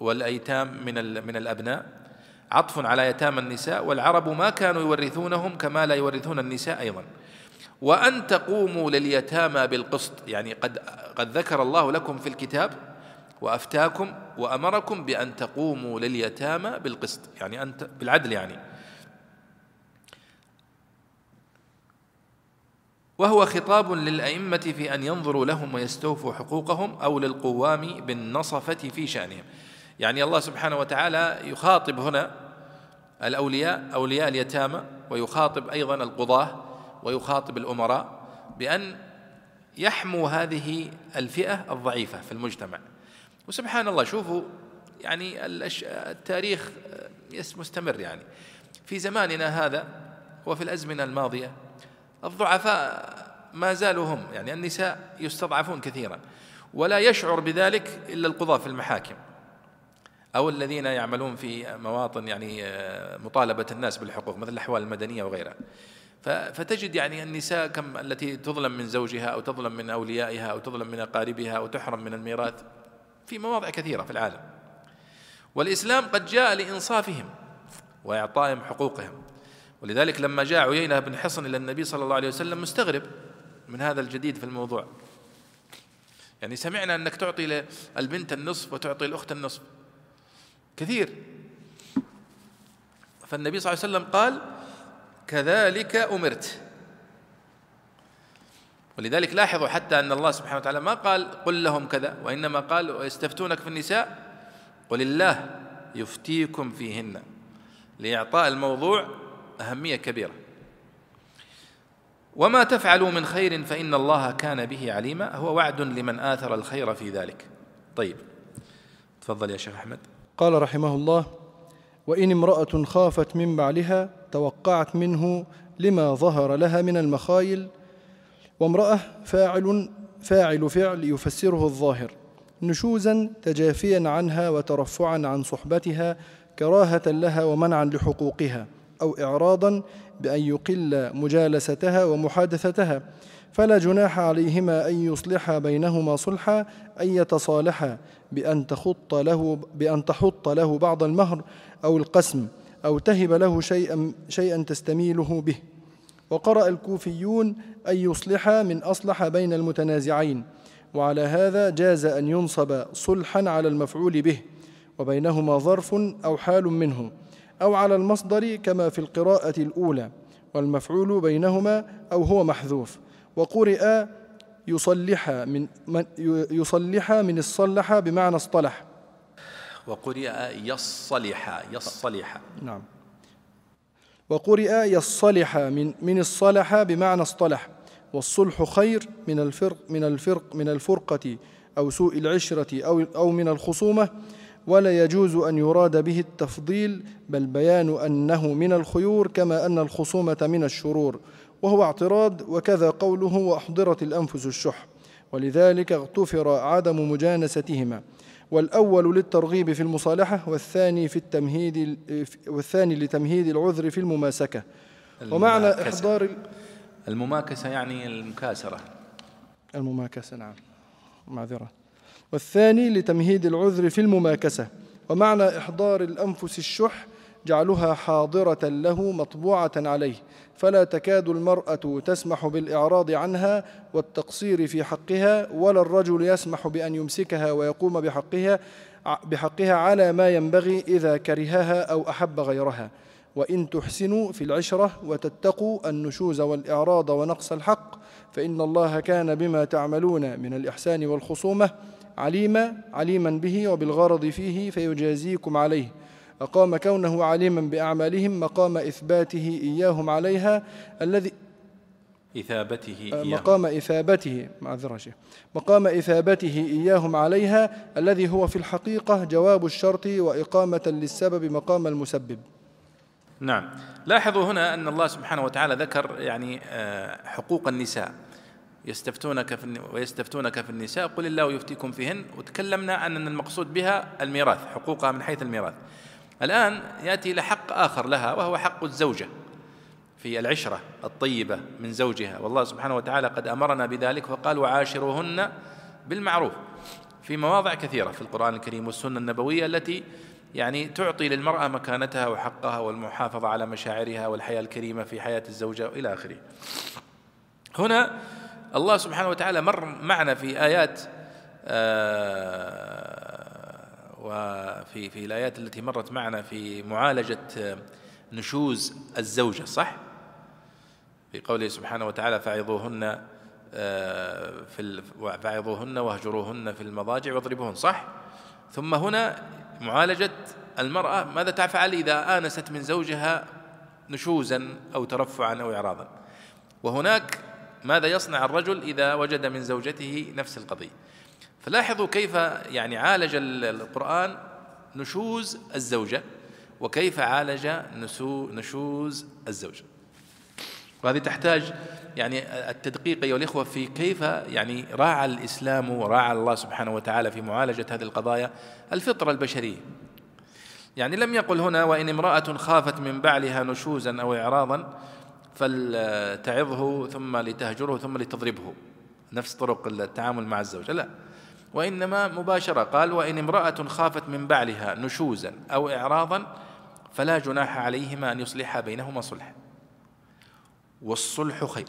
والأيتام من من الأبناء. عطف على يتامى النساء والعرب ما كانوا يورثونهم كما لا يورثون النساء أيضا. وأن تقوموا لليتامى بالقسط يعني قد قد ذكر الله لكم في الكتاب وأفتاكم وأمركم بأن تقوموا لليتامى بالقسط يعني أنت بالعدل يعني. وهو خطاب للأئمة في أن ينظروا لهم ويستوفوا حقوقهم أو للقوام بالنصفة في شأنهم. يعني الله سبحانه وتعالى يخاطب هنا الأولياء أولياء اليتامى ويخاطب أيضا القضاة ويخاطب الأمراء بأن يحموا هذه الفئة الضعيفة في المجتمع. وسبحان الله شوفوا يعني التاريخ مستمر يعني. في زماننا هذا وفي الأزمنة الماضية الضعفاء ما زالوا هم يعني النساء يستضعفون كثيرا ولا يشعر بذلك إلا القضاة في المحاكم. أو الذين يعملون في مواطن يعني آه، مطالبة الناس بالحقوق مثل الأحوال المدنية وغيرها. فتجد يعني النساء كم التي تظلم من زوجها أو تظلم من أوليائها أو تظلم من أقاربها أو تحرم من الميراث في مواضع كثيرة في العالم. والإسلام قد جاء لإنصافهم وإعطائهم حقوقهم. ولذلك لما جاء عيينة بن حصن إلى النبي صلى الله عليه وسلم مستغرب من هذا الجديد في الموضوع. يعني سمعنا أنك تعطي البنت النصف وتعطي الأخت النصف. كثير. فالنبي صلى الله عليه وسلم قال كذلك أمرت. ولذلك لاحظوا حتى أن الله سبحانه وتعالى ما قال قل لهم كذا وإنما قال ويستفتونك في النساء. قل الله يفتيكم فيهن. لإعطاء الموضوع أهمية كبيرة. وما تفعلوا من خير فإن الله كان به عليما. هو وعد لمن آثر الخير في ذلك. طيب تفضل يا شيخ أحمد. قال رحمه الله وإن امرأة خافت من بعلها توقعت منه لما ظهر لها من المخايل وامرأة فاعل فاعل فعل يفسره الظاهر نشوزا تجافيا عنها وترفعا عن صحبتها كراهة لها ومنعا لحقوقها أو إعراضا بأن يقل مجالستها ومحادثتها فلا جناح عليهما أن يصلحا بينهما صلحا أن يتصالحا بأن تخط له بأن تحط له بعض المهر أو القسم أو تهب له شيئا شيئا تستميله به. وقرأ الكوفيون أن يصلحا من أصلح بين المتنازعين. وعلى هذا جاز أن ينصب صلحا على المفعول به. وبينهما ظرف أو حال منه. أو على المصدر كما في القراءة الأولى. والمفعول بينهما أو هو محذوف. وقرئ يصلح من, من يصلح من الصلح بمعنى اصطلح. وقرئ يصلح يصلح. نعم. وقرئ يصلح من من الصلح بمعنى اصطلح. والصلح خير من الفرق من الفرق من الفرقة أو سوء العشرة أو أو من الخصومة ولا يجوز أن يراد به التفضيل بل بيان أنه من الخيور كما أن الخصومة من الشرور. وهو اعتراض وكذا قوله وأحضرت الأنفس الشح. ولذلك اغتفر عدم مجانستهما. والأول للترغيب في المصالحة والثاني في التمهيد والثاني لتمهيد العذر في المماسكة. ومعنى إحضار المماكسة يعني المكاسرة. المماكسة نعم. معذرة. والثاني لتمهيد العذر في المماكسة. ومعنى إحضار الأنفس الشح جعلها حاضرة له مطبوعة عليه. فلا تكاد المرأة تسمح بالإعراض عنها والتقصير في حقها ولا الرجل يسمح بأن يمسكها ويقوم بحقها بحقها على ما ينبغي إذا كرهها أو أحب غيرها. وإن تحسنوا في العشرة وتتقوا النشوز والإعراض ونقص الحق فإن الله كان بما تعملون من الإحسان والخصومة عليما عليما به وبالغرض فيه فيجازيكم عليه. أقام كونه عليما بأعمالهم مقام إثباته إياهم عليها الذي إثابته آه، إياهم. مقام إثابته معذرة شيخ. مقام إثابته إياهم عليها الذي هو في الحقيقة جواب الشرط وإقامة للسبب مقام المسبب. نعم. لاحظوا هنا أن الله سبحانه وتعالى ذكر يعني آه، حقوق النساء. يستفتونك في ويستفتونك في النساء قل الله يفتيكم فيهن. وتكلمنا أن المقصود بها الميراث حقوقها من حيث الميراث. الآن يأتي إلى حق آخر لها وهو حق الزوجة في العشرة الطيبة من زوجها. والله سبحانه وتعالى قد أمرنا بذلك فقال وعاشروهن بالمعروف. في مواضع كثيرة في القرآن الكريم والسنة النبوية التي يعني تعطي للمرأة مكانتها وحقها والمحافظة على مشاعرها والحياة الكريمة في حياة الزوجة إلى آخره. هنا الله سبحانه وتعالى مر معنا في آيات آه، وفي في الآيات التي مرت معنا في معالجة نشوز الزوجة صح؟ في قوله سبحانه وتعالى فعظوهن آه، في فعظوهن واهجروهن في المضاجع واضربوهن صح؟ ثم هنا معالجة المرأة ماذا تفعل إذا آنست من زوجها نشوزا أو ترفعا أو إعراضا وهناك ماذا يصنع الرجل إذا وجد من زوجته نفس القضية فلاحظوا كيف يعني عالج القرآن نشوز الزوجة وكيف عالج نشوز الزوجة. وهذه تحتاج يعني التدقيق أيها الإخوة في كيف يعني راعى الإسلام وراعى الله سبحانه وتعالى في معالجة هذه القضايا الفطرة البشرية. يعني لم يقل هنا وإن امرأة خافت من بعلها نشوزا أو إعراضا فلتعظه ثم لتهجره ثم لتضربه. نفس طرق التعامل مع الزوجة. لا وإنما مباشرة قال وإن امرأة خافت من بعلها نشوزا أو إعراضا فلا جناح عليهما أن يصلحا بينهما صلحا والصلح خير.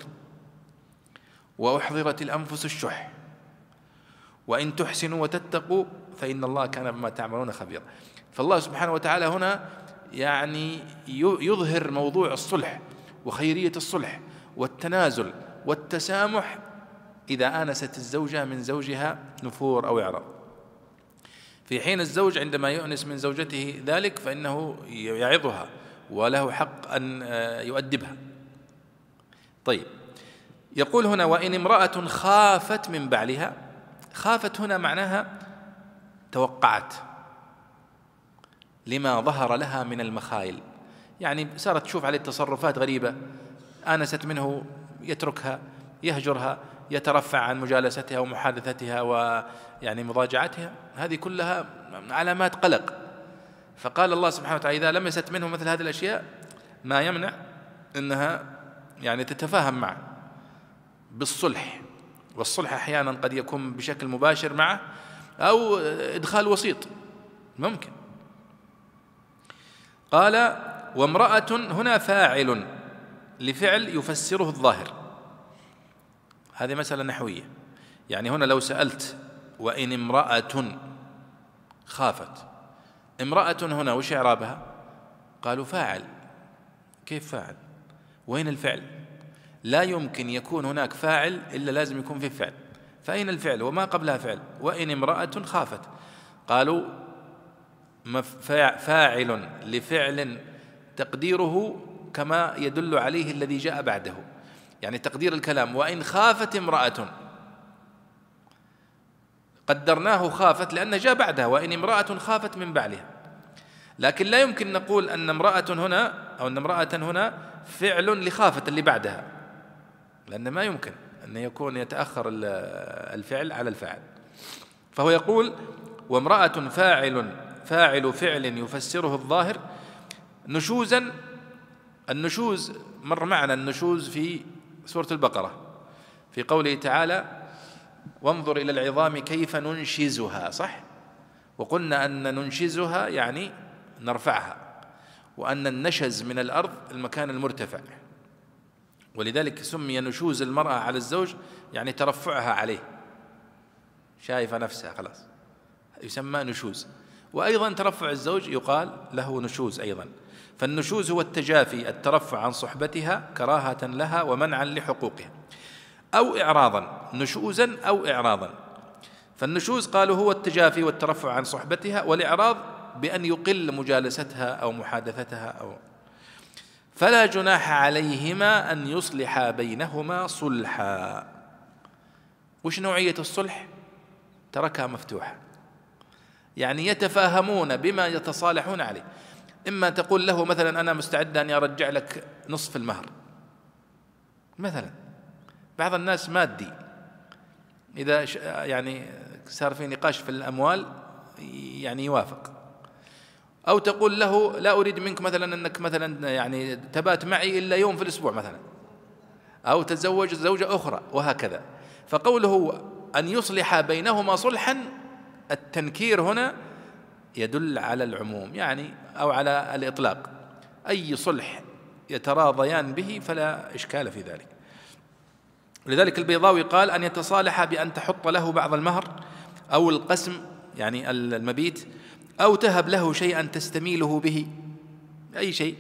وأحضرت الأنفس الشح. وإن تحسنوا وتتقوا فإن الله كان بما تعملون خبيرا. فالله سبحانه وتعالى هنا يعني يظهر موضوع الصلح وخيرية الصلح والتنازل والتسامح إذا آنست الزوجة من زوجها نفور أو إعراض. في حين الزوج عندما يؤنس من زوجته ذلك فإنه يعظها وله حق أن يؤدبها. طيب. يقول هنا وإن امرأة خافت من بعلها خافت هنا معناها توقعت. لما ظهر لها من المخايل. يعني صارت تشوف عليه تصرفات غريبة آنست منه يتركها يهجرها يترفع عن مجالستها ومحادثتها ويعني مضاجعتها هذه كلها علامات قلق. فقال الله سبحانه وتعالى إذا لمست منه مثل هذه الأشياء ما يمنع أنها يعني تتفاهم معه بالصلح. والصلح أحيانا قد يكون بشكل مباشر معه أو إدخال وسيط. ممكن. قال وامرأة هنا فاعل لفعل يفسره الظاهر. هذه مسألة نحوية. يعني هنا لو سألت وإن امرأة خافت امرأة هنا وش إعرابها؟ قالوا فاعل. كيف فاعل؟ وين الفعل؟ لا يمكن يكون هناك فاعل إلا لازم يكون في فعل. فأين الفعل؟ وما قبلها فعل. وإن امرأة خافت. قالوا فاعل لفعل تقديره كما يدل عليه الذي جاء بعده. يعني تقدير الكلام وإن خافت امرأة. قدرناه خافت لأن جاء بعدها وإن امرأة خافت من بعلها لكن لا يمكن نقول أن امرأة هنا أو أن امرأة هنا فعل لخافة اللي بعدها. لأن ما يمكن أن يكون يتأخر الفعل على الفاعل. فهو يقول وامرأة فاعل فاعل فعل يفسره الظاهر نشوزا. النشوز مر معنا النشوز في سورة البقرة. في قوله تعالى وانظر إلى العظام كيف ننشزها. صح؟ وقلنا أن ننشزها يعني نرفعها. وأن النشز من الأرض المكان المرتفع. ولذلك سمي نشوز المرأة على الزوج يعني ترفعها عليه. شايفة نفسها خلاص. يسمى نشوز. وأيضا ترفع الزوج يقال له نشوز أيضا. فالنشوز هو التجافي الترفع عن صحبتها كراهة لها ومنعا لحقوقها. أو إعراضا نشوزا أو إعراضا. فالنشوز قالوا هو التجافي والترفع عن صحبتها والإعراض بأن يقل مجالستها أو محادثتها أو. فلا جناح عليهما أن يصلحا بينهما صلحا. وش نوعية الصلح؟ تركها مفتوحة. يعني يتفاهمون بما يتصالحون عليه. إما تقول له مثلا أنا مستعد أن أرجع لك نصف المهر. مثلا. بعض الناس مادي. إذا يعني صار في نقاش في الأموال يعني يوافق. أو تقول له لا أريد منك مثلا أنك مثلا يعني تبات معي إلا يوم في الأسبوع مثلا. أو تتزوج زوجة أخرى وهكذا. فقوله أن يصلح بينهما صلحا التنكير هنا يدل على العموم يعني أو على الإطلاق. أي صلح يتراضيان به فلا إشكال في ذلك. لذلك البيضاوي قال أن يتصالح بأن تحط له بعض المهر أو القسم يعني المبيت أو تهب له شيئا تستميله به. أي شيء.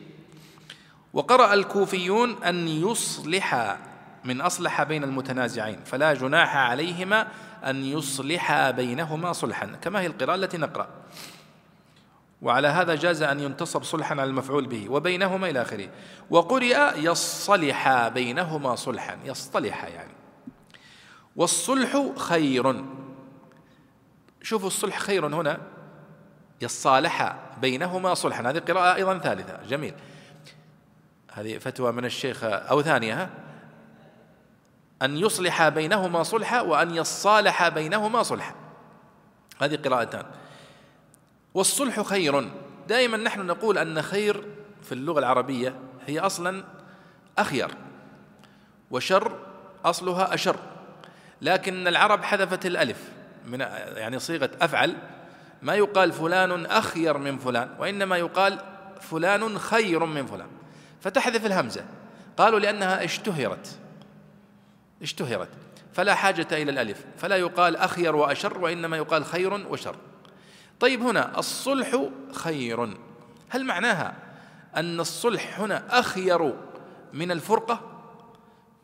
وقرأ الكوفيون أن يصلح من أصلح بين المتنازعين فلا جناح عليهما أن يصلح بينهما صلحا كما هي القراءة التي نقرأ. وعلى هذا جاز أن ينتصب صلحا على المفعول به وبينهما إلى آخره. وقرئ يصلح بينهما صلحا يصطلح يعني. والصلح خير. شوفوا الصلح خير هنا. يصالح بينهما صلحا. هذه قراءة أيضا ثالثة. جميل. هذه فتوى من الشيخ أو ثانية. أن يصلح بينهما صلحا وأن يصالح بينهما صلحا. هذه قراءتان. والصلح خير. دائما نحن نقول أن خير في اللغة العربية هي أصلا أخير وشر أصلها أشر. لكن العرب حذفت الألف من يعني صيغة أفعل ما يقال فلان أخير من فلان وإنما يقال فلان خير من فلان. فتحذف الهمزة. قالوا لأنها اشتهرت اشتهرت. فلا حاجة إلى الألف. فلا يقال أخير وأشر وإنما يقال خير وشر. طيب هنا الصلح خير. هل معناها أن الصلح هنا أخير من الفرقة؟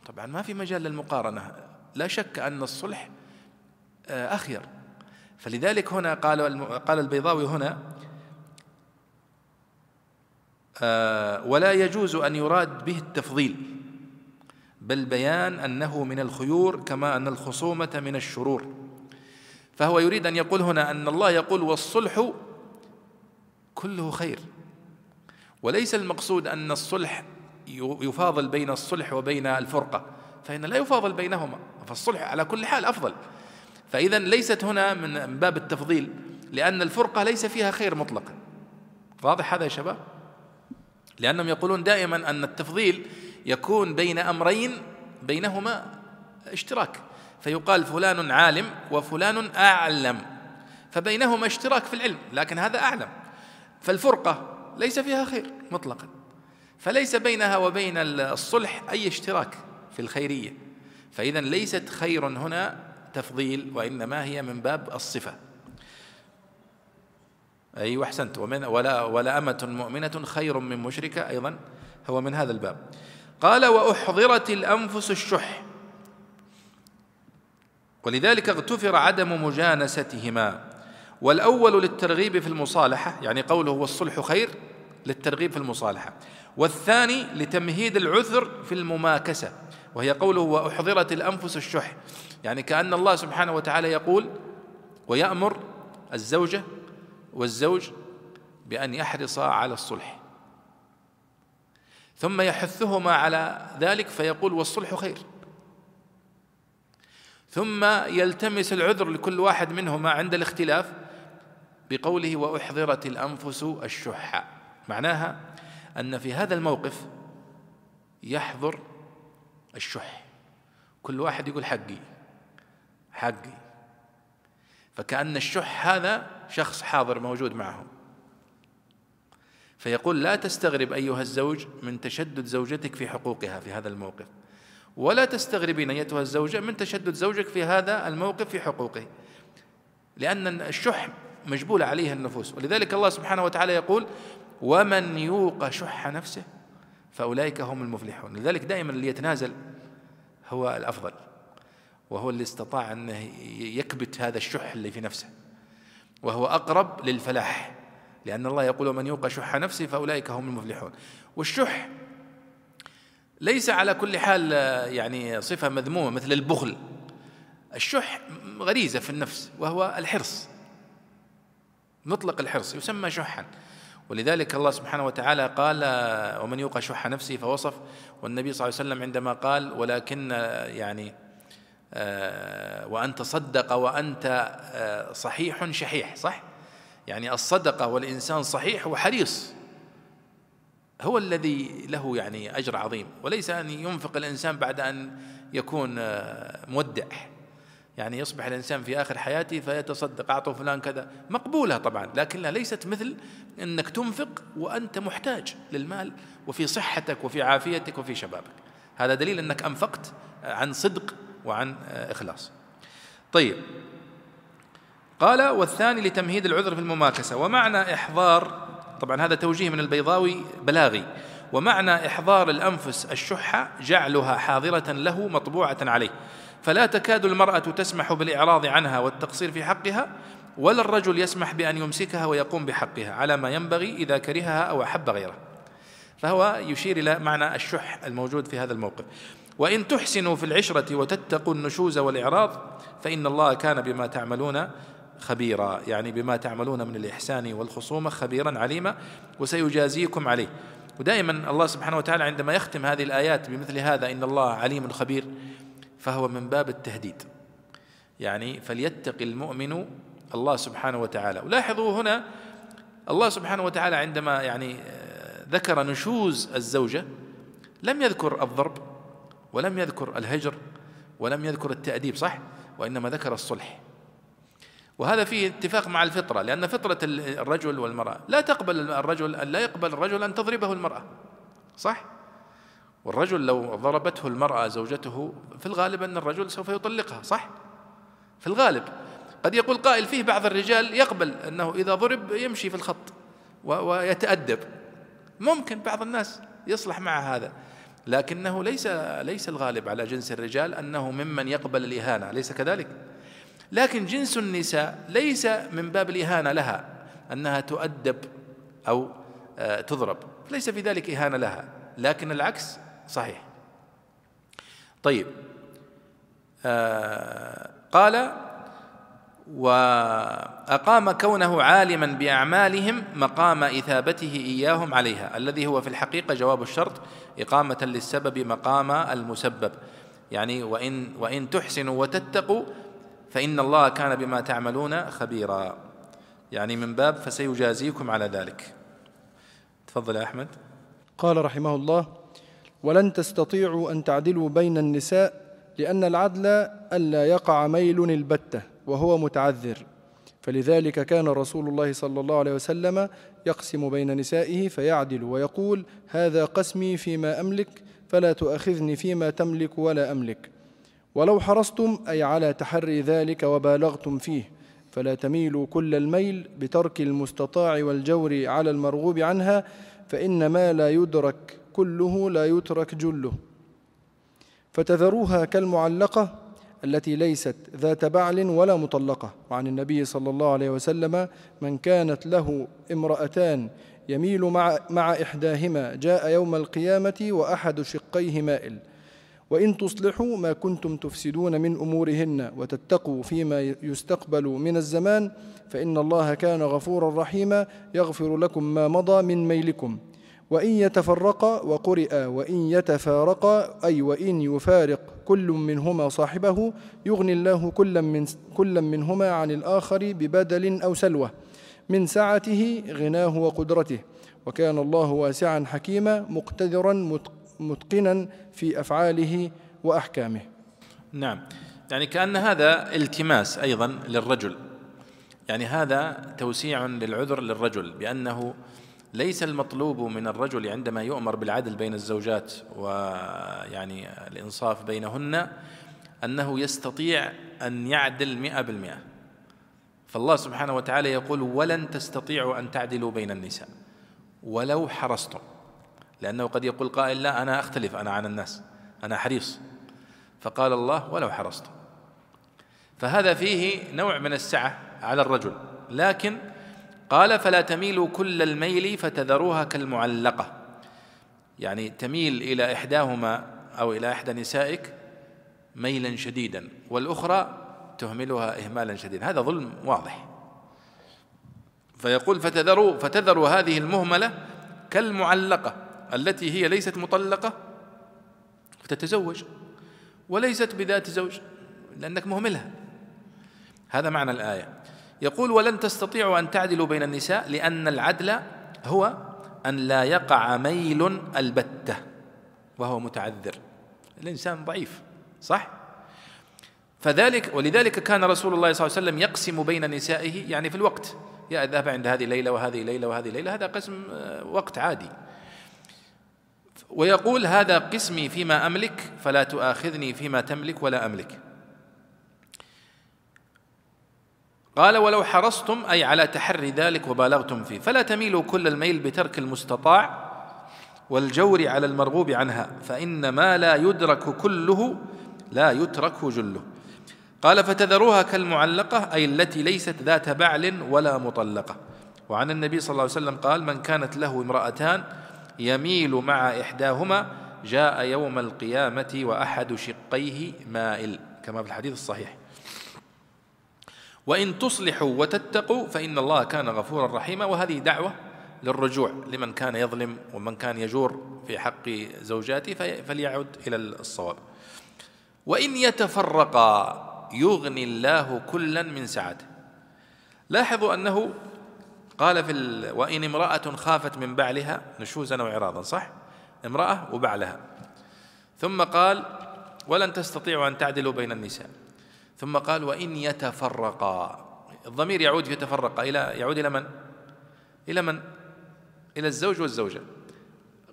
طبعا ما في مجال للمقارنة. لا شك أن الصلح آه، أخير. فلذلك هنا قال قال البيضاوي هنا آه، ولا يجوز أن يراد به التفضيل بل بيان أنه من الخيور كما أن الخصومة من الشرور. فهو يريد أن يقول هنا أن الله يقول والصلح كله خير. وليس المقصود أن الصلح يفاضل بين الصلح وبين الفرقة فإن لا يفاضل بينهما فالصلح على كل حال أفضل. فإذا ليست هنا من باب التفضيل لأن الفرقة ليس فيها خير مطلقا. واضح هذا يا شباب؟ لأنهم يقولون دائما أن التفضيل يكون بين أمرين بينهما اشتراك. فيقال فلان عالم وفلان أعلم. فبينهما اشتراك في العلم لكن هذا أعلم. فالفرقة ليس فيها خير مطلقا. فليس بينها وبين الصلح أي اشتراك في الخيرية. فإذا ليست خير هنا تفضيل وإنما هي من باب الصفة. أي أحسنت. ومن ولا ولا أمة مؤمنة خير من مشركة أيضا. هو من هذا الباب. قال وأحضرت الأنفس الشح. ولذلك اغتفر عدم مجانستهما. والأول للترغيب في المصالحة يعني قوله والصلح خير للترغيب في المصالحة. والثاني لتمهيد العذر في المماكسة وهي قوله وأحضرت الأنفس الشح. يعني كأن الله سبحانه وتعالى يقول ويأمر الزوجة والزوج بأن يحرصا على الصلح. ثم يحثهما على ذلك فيقول والصلح خير. ثم يلتمس العذر لكل واحد منهما عند الاختلاف بقوله وأحضرت الأنفس الشح. معناها أن في هذا الموقف يحضر الشح. كل واحد يقول حقي حقي. فكأن الشح هذا شخص حاضر موجود معهم فيقول لا تستغرب أيها الزوج من تشدد زوجتك في حقوقها في هذا الموقف. ولا تستغربين أيتها الزوجة من تشدد زوجك في هذا الموقف في حقوقه. لأن الشح مجبولة عليه النفوس. ولذلك الله سبحانه وتعالى يقول ومن يوق شح نفسه فأولئك هم المفلحون. لذلك دائما اللي يتنازل هو الأفضل وهو اللي استطاع أن يكبت هذا الشح اللي في نفسه وهو أقرب للفلاح لأن الله يقول من يوق شح نفسه فأولئك هم المفلحون. والشح ليس على كل حال يعني صفة مذمومة مثل البخل. الشح غريزة في النفس وهو الحرص. مطلق الحرص يسمى شحا. ولذلك الله سبحانه وتعالى قال ومن يوق شح نفسه فوصف. والنبي صلى الله عليه وسلم عندما قال ولكن يعني آه، وأن تصدق وأنت آه، صحيح شحيح. صح؟ يعني الصدقة والإنسان صحيح وحريص. هو الذي له يعني أجر عظيم وليس أن ينفق الإنسان بعد أن يكون آه، مودع. يعني يصبح الإنسان في آخر حياته فيتصدق أعطوا فلان كذا. مقبولة طبعا لكنها ليست مثل أنك تنفق وأنت محتاج للمال وفي صحتك وفي عافيتك وفي شبابك. هذا دليل أنك أنفقت عن صدق وعن إخلاص. طيب. قال والثاني لتمهيد العذر في المماكسة. ومعنى إحضار طبعا هذا توجيه من البيضاوي بلاغي. ومعنى إحضار الأنفس الشحة جعلها حاضرة له مطبوعة عليه. فلا تكاد المرأة تسمح بالإعراض عنها والتقصير في حقها ولا الرجل يسمح بأن يمسكها ويقوم بحقها على ما ينبغي إذا كرهها أو أحب غيره. فهو يشير إلى معنى الشح الموجود في هذا الموقف. وإن تحسنوا في العشرة وتتقوا النشوز والإعراض فإن الله كان بما تعملون خبيرا يعني بما تعملون من الإحسان والخصومة خبيرا عليما وسيجازيكم عليه. ودائما الله سبحانه وتعالى عندما يختم هذه الآيات بمثل هذا إن الله عليم خبير فهو من باب التهديد. يعني فليتق المؤمن الله سبحانه وتعالى. ولاحظوا هنا الله سبحانه وتعالى عندما يعني آه، ذكر نشوز الزوجة لم يذكر الضرب ولم يذكر الهجر ولم يذكر التأديب صح؟ وإنما ذكر الصلح. وهذا فيه اتفاق مع الفطرة لأن فطرة الرجل والمرأة لا تقبل الرجل لا يقبل الرجل أن تضربه المرأة صح؟ والرجل لو ضربته المرأة زوجته في الغالب أن الرجل سوف يطلقها صح؟ في الغالب. قد يقول قائل فيه بعض الرجال يقبل أنه إذا ضرب يمشي في الخط ويتأدب. ممكن بعض الناس يصلح مع هذا لكنه ليس ليس الغالب على جنس الرجال أنه ممن يقبل الإهانة ليس كذلك؟ لكن جنس النساء ليس من باب الإهانة لها أنها تؤدب أو آه، تضرب ليس في ذلك إهانة لها لكن العكس صحيح. طيب آه قال وأقام كونه عالما بأعمالهم مقام إثابته إياهم عليها. الذي هو في الحقيقة جواب الشرط إقامة للسبب مقام المسبب. يعني وإن وإن تحسنوا وتتقوا فإن الله كان بما تعملون خبيرا. يعني من باب فسيجازيكم على ذلك. تفضل يا أحمد. قال رحمه الله ولن تستطيعوا أن تعدلوا بين النساء لأن العدل ألا يقع ميل البتة وهو متعذر. فلذلك كان رسول الله صلى الله عليه وسلم يقسم بين نسائه فيعدل ويقول هذا قسمي فيما أملك فلا تؤاخذني فيما تملك ولا أملك. ولو حرصتم أي على تحري ذلك وبالغتم فيه. فلا تميلوا كل الميل بترك المستطاع والجور على المرغوب عنها فإن ما لا يدرك كله لا يترك جله. فتذروها كالمعلقة التي ليست ذات بعل ولا مطلقة. وعن النبي صلى الله عليه وسلم من كانت له امرأتان يميل مع, مع إحداهما جاء يوم القيامة وأحد شقيه مائل. وإن تصلحوا ما كنتم تفسدون من أمورهن وتتقوا فيما يستقبل من الزمان فإن الله كان غفورا رحيما يغفر لكم ما مضى من ميلكم. وإن يتفرقا وقرئ وإن يتفارقا أي وإن يفارق كل منهما صاحبه يغني الله كلا من كلا منهما عن الآخر ببدل أو سلوة. من سعته غناه وقدرته. وكان الله واسعا حكيما مقتدرا متقنا في أفعاله وأحكامه. نعم. يعني كأن هذا التماس أيضا للرجل. يعني هذا توسيع للعذر للرجل بأنه ليس المطلوب من الرجل عندما يؤمر بالعدل بين الزوجات ويعني الإنصاف بينهن أنه يستطيع أن يعدل مئة بالمئة. فالله سبحانه وتعالى يقول ولن تستطيعوا أن تعدلوا بين النساء. ولو حرصتم. لأنه قد يقول قائل لا أنا أختلف أنا عن الناس أنا حريص. فقال الله ولو حرصتم فهذا فيه نوع من السعة على الرجل. لكن قال فلا تميلوا كل الميل فتذروها كالمعلقة. يعني تميل إلى إحداهما أو إلى إحدى نسائك ميلا شديدا والأخرى تهملها إهمالا شديدا. هذا ظلم واضح. فيقول فتذروا فتذروا هذه المهملة كالمعلقة. التي هي ليست مطلقة فتتزوج وليست بذات زوج لأنك مهملها. هذا معنى الآية. يقول ولن تستطيعوا أن تعدلوا بين النساء لأن العدل هو أن لا يقع ميل البتة وهو متعذر. الإنسان ضعيف صح؟ فذلك ولذلك كان رسول الله صلى الله عليه وسلم يقسم بين نسائه يعني في الوقت. يا أذهب عند هذه ليلة وهذه ليلة وهذه ليلة هذا قسم آه، وقت عادي. ويقول هذا قسمي فيما أملك فلا تؤاخذني فيما تملك ولا أملك. قال ولو حرصتم أي على تحري ذلك وبالغتم فيه. فلا تميلوا كل الميل بترك المستطاع والجور على المرغوب عنها فإن ما لا يدرك كله لا يترك جله. قال فتذروها كالمعلقة أي التي ليست ذات بعل ولا مطلقة. وعن النبي صلى الله عليه وسلم قال من كانت له امرأتان يميل مع إحداهما جاء يوم القيامة وأحد شقيه مائل كما في الحديث الصحيح. وإن تصلحوا وتتقوا فإن الله كان غفورا رحيما وهذه دعوة للرجوع لمن كان يظلم ومن كان يجور في حق زوجاته فليعد إلى الصواب. وإن يتفرقا يغني الله كلا من سعته. لاحظوا أنه قال في ال... وإن امرأة خافت من بعلها نشوزا وعراضا صح؟ امرأة وبعلها. ثم قال ولن تستطيعوا أن تعدلوا بين النساء. ثم قال وإن يتفرقا. الضمير يعود يتفرقا. إلى يعود إلى من؟ إلى من؟ إلى الزوج والزوجة.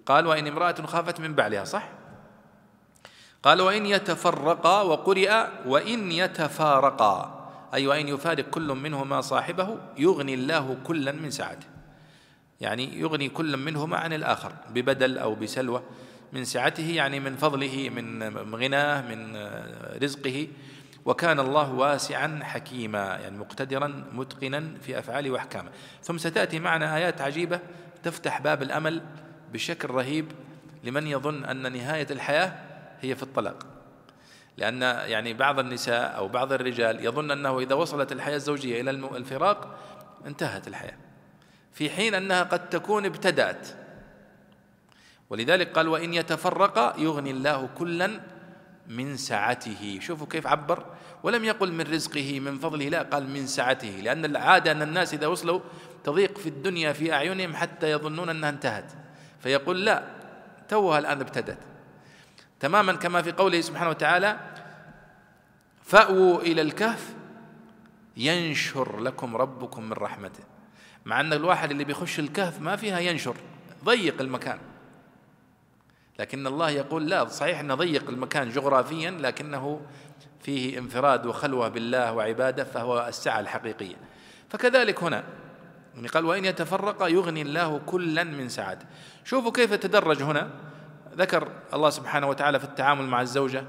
قال وإن امرأة خافت من بعلها. صح؟ قال وإن يتفرقا وقرئ وإن يتفارقا. أي وإن يفارق كل منهما صاحبه؟ يغني الله كلا من سعته. يعني يغني كل منهما عن الآخر ببدل أو بسلوى من سعته يعني من فضله من غناه من رزقه. وكان الله واسعا حكيما يعني مقتدرا متقنا في أفعاله وأحكامه. ثم ستأتي معنا آيات عجيبة تفتح باب الأمل بشكل رهيب لمن يظن أن نهاية الحياة هي في الطلاق. لأن يعني بعض النساء أو بعض الرجال يظن أنه إذا وصلت الحياة الزوجية إلى الفراق انتهت الحياة. في حين أنها قد تكون ابتدأت. ولذلك قال وإن يتفرق يغني الله كلا من سعته. شوفوا كيف عبر. ولم يقل من رزقه من فضله. لا قال من سعته. لأن العادة أن الناس إذا وصلوا تضيق في الدنيا في أعينهم حتى يظنون أنها انتهت. فيقول لا توها الآن ابتدت. تماما كما في قوله سبحانه وتعالى فأووا إلى الكهف ينشر لكم ربكم من رحمته. مع أن الواحد اللي بيخش الكهف ما فيها ينشر ضيق المكان. لكن الله يقول لا صحيح أنه ضيق المكان جغرافيا لكنه فيه انفراد وخلوة بالله وعبادة فهو السعة الحقيقية. فكذلك هنا يعني قال وإن يتفرق يغني الله كلا من سعته شوفوا كيف تدرج هنا. ذكر الله سبحانه وتعالى في التعامل مع الزوجة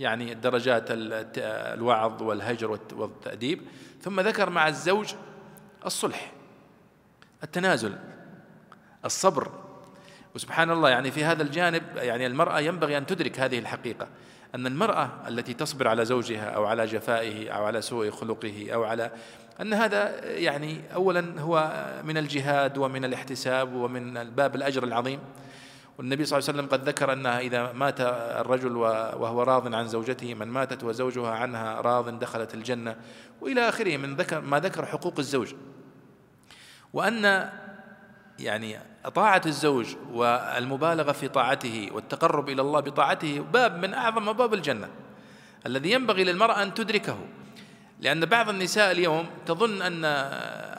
يعني درجات الوعظ والهجر والتأديب ثم ذكر مع الزوج الصلح التنازل الصبر. وسبحان الله يعني في هذا الجانب يعني المرأة ينبغي أن تدرك هذه الحقيقة أن المرأة التي تصبر على زوجها أو على جفائه أو على سوء خلقه أو على أن هذا يعني أولا هو من الجهاد ومن الاحتساب ومن باب الأجر العظيم. والنبي صلى الله عليه وسلم قد ذكر أنها إذا مات الرجل وهو راض عن زوجته من ماتت وزوجها عنها راض دخلت الجنة. وإلى آخره من ذكر ما ذكر حقوق الزوج. وأن يعني طاعة الزوج والمبالغة في طاعته والتقرب إلى الله بطاعته باب من أعظم أبواب الجنة. الذي ينبغي للمرأة أن تدركه. لأن بعض النساء اليوم تظن أن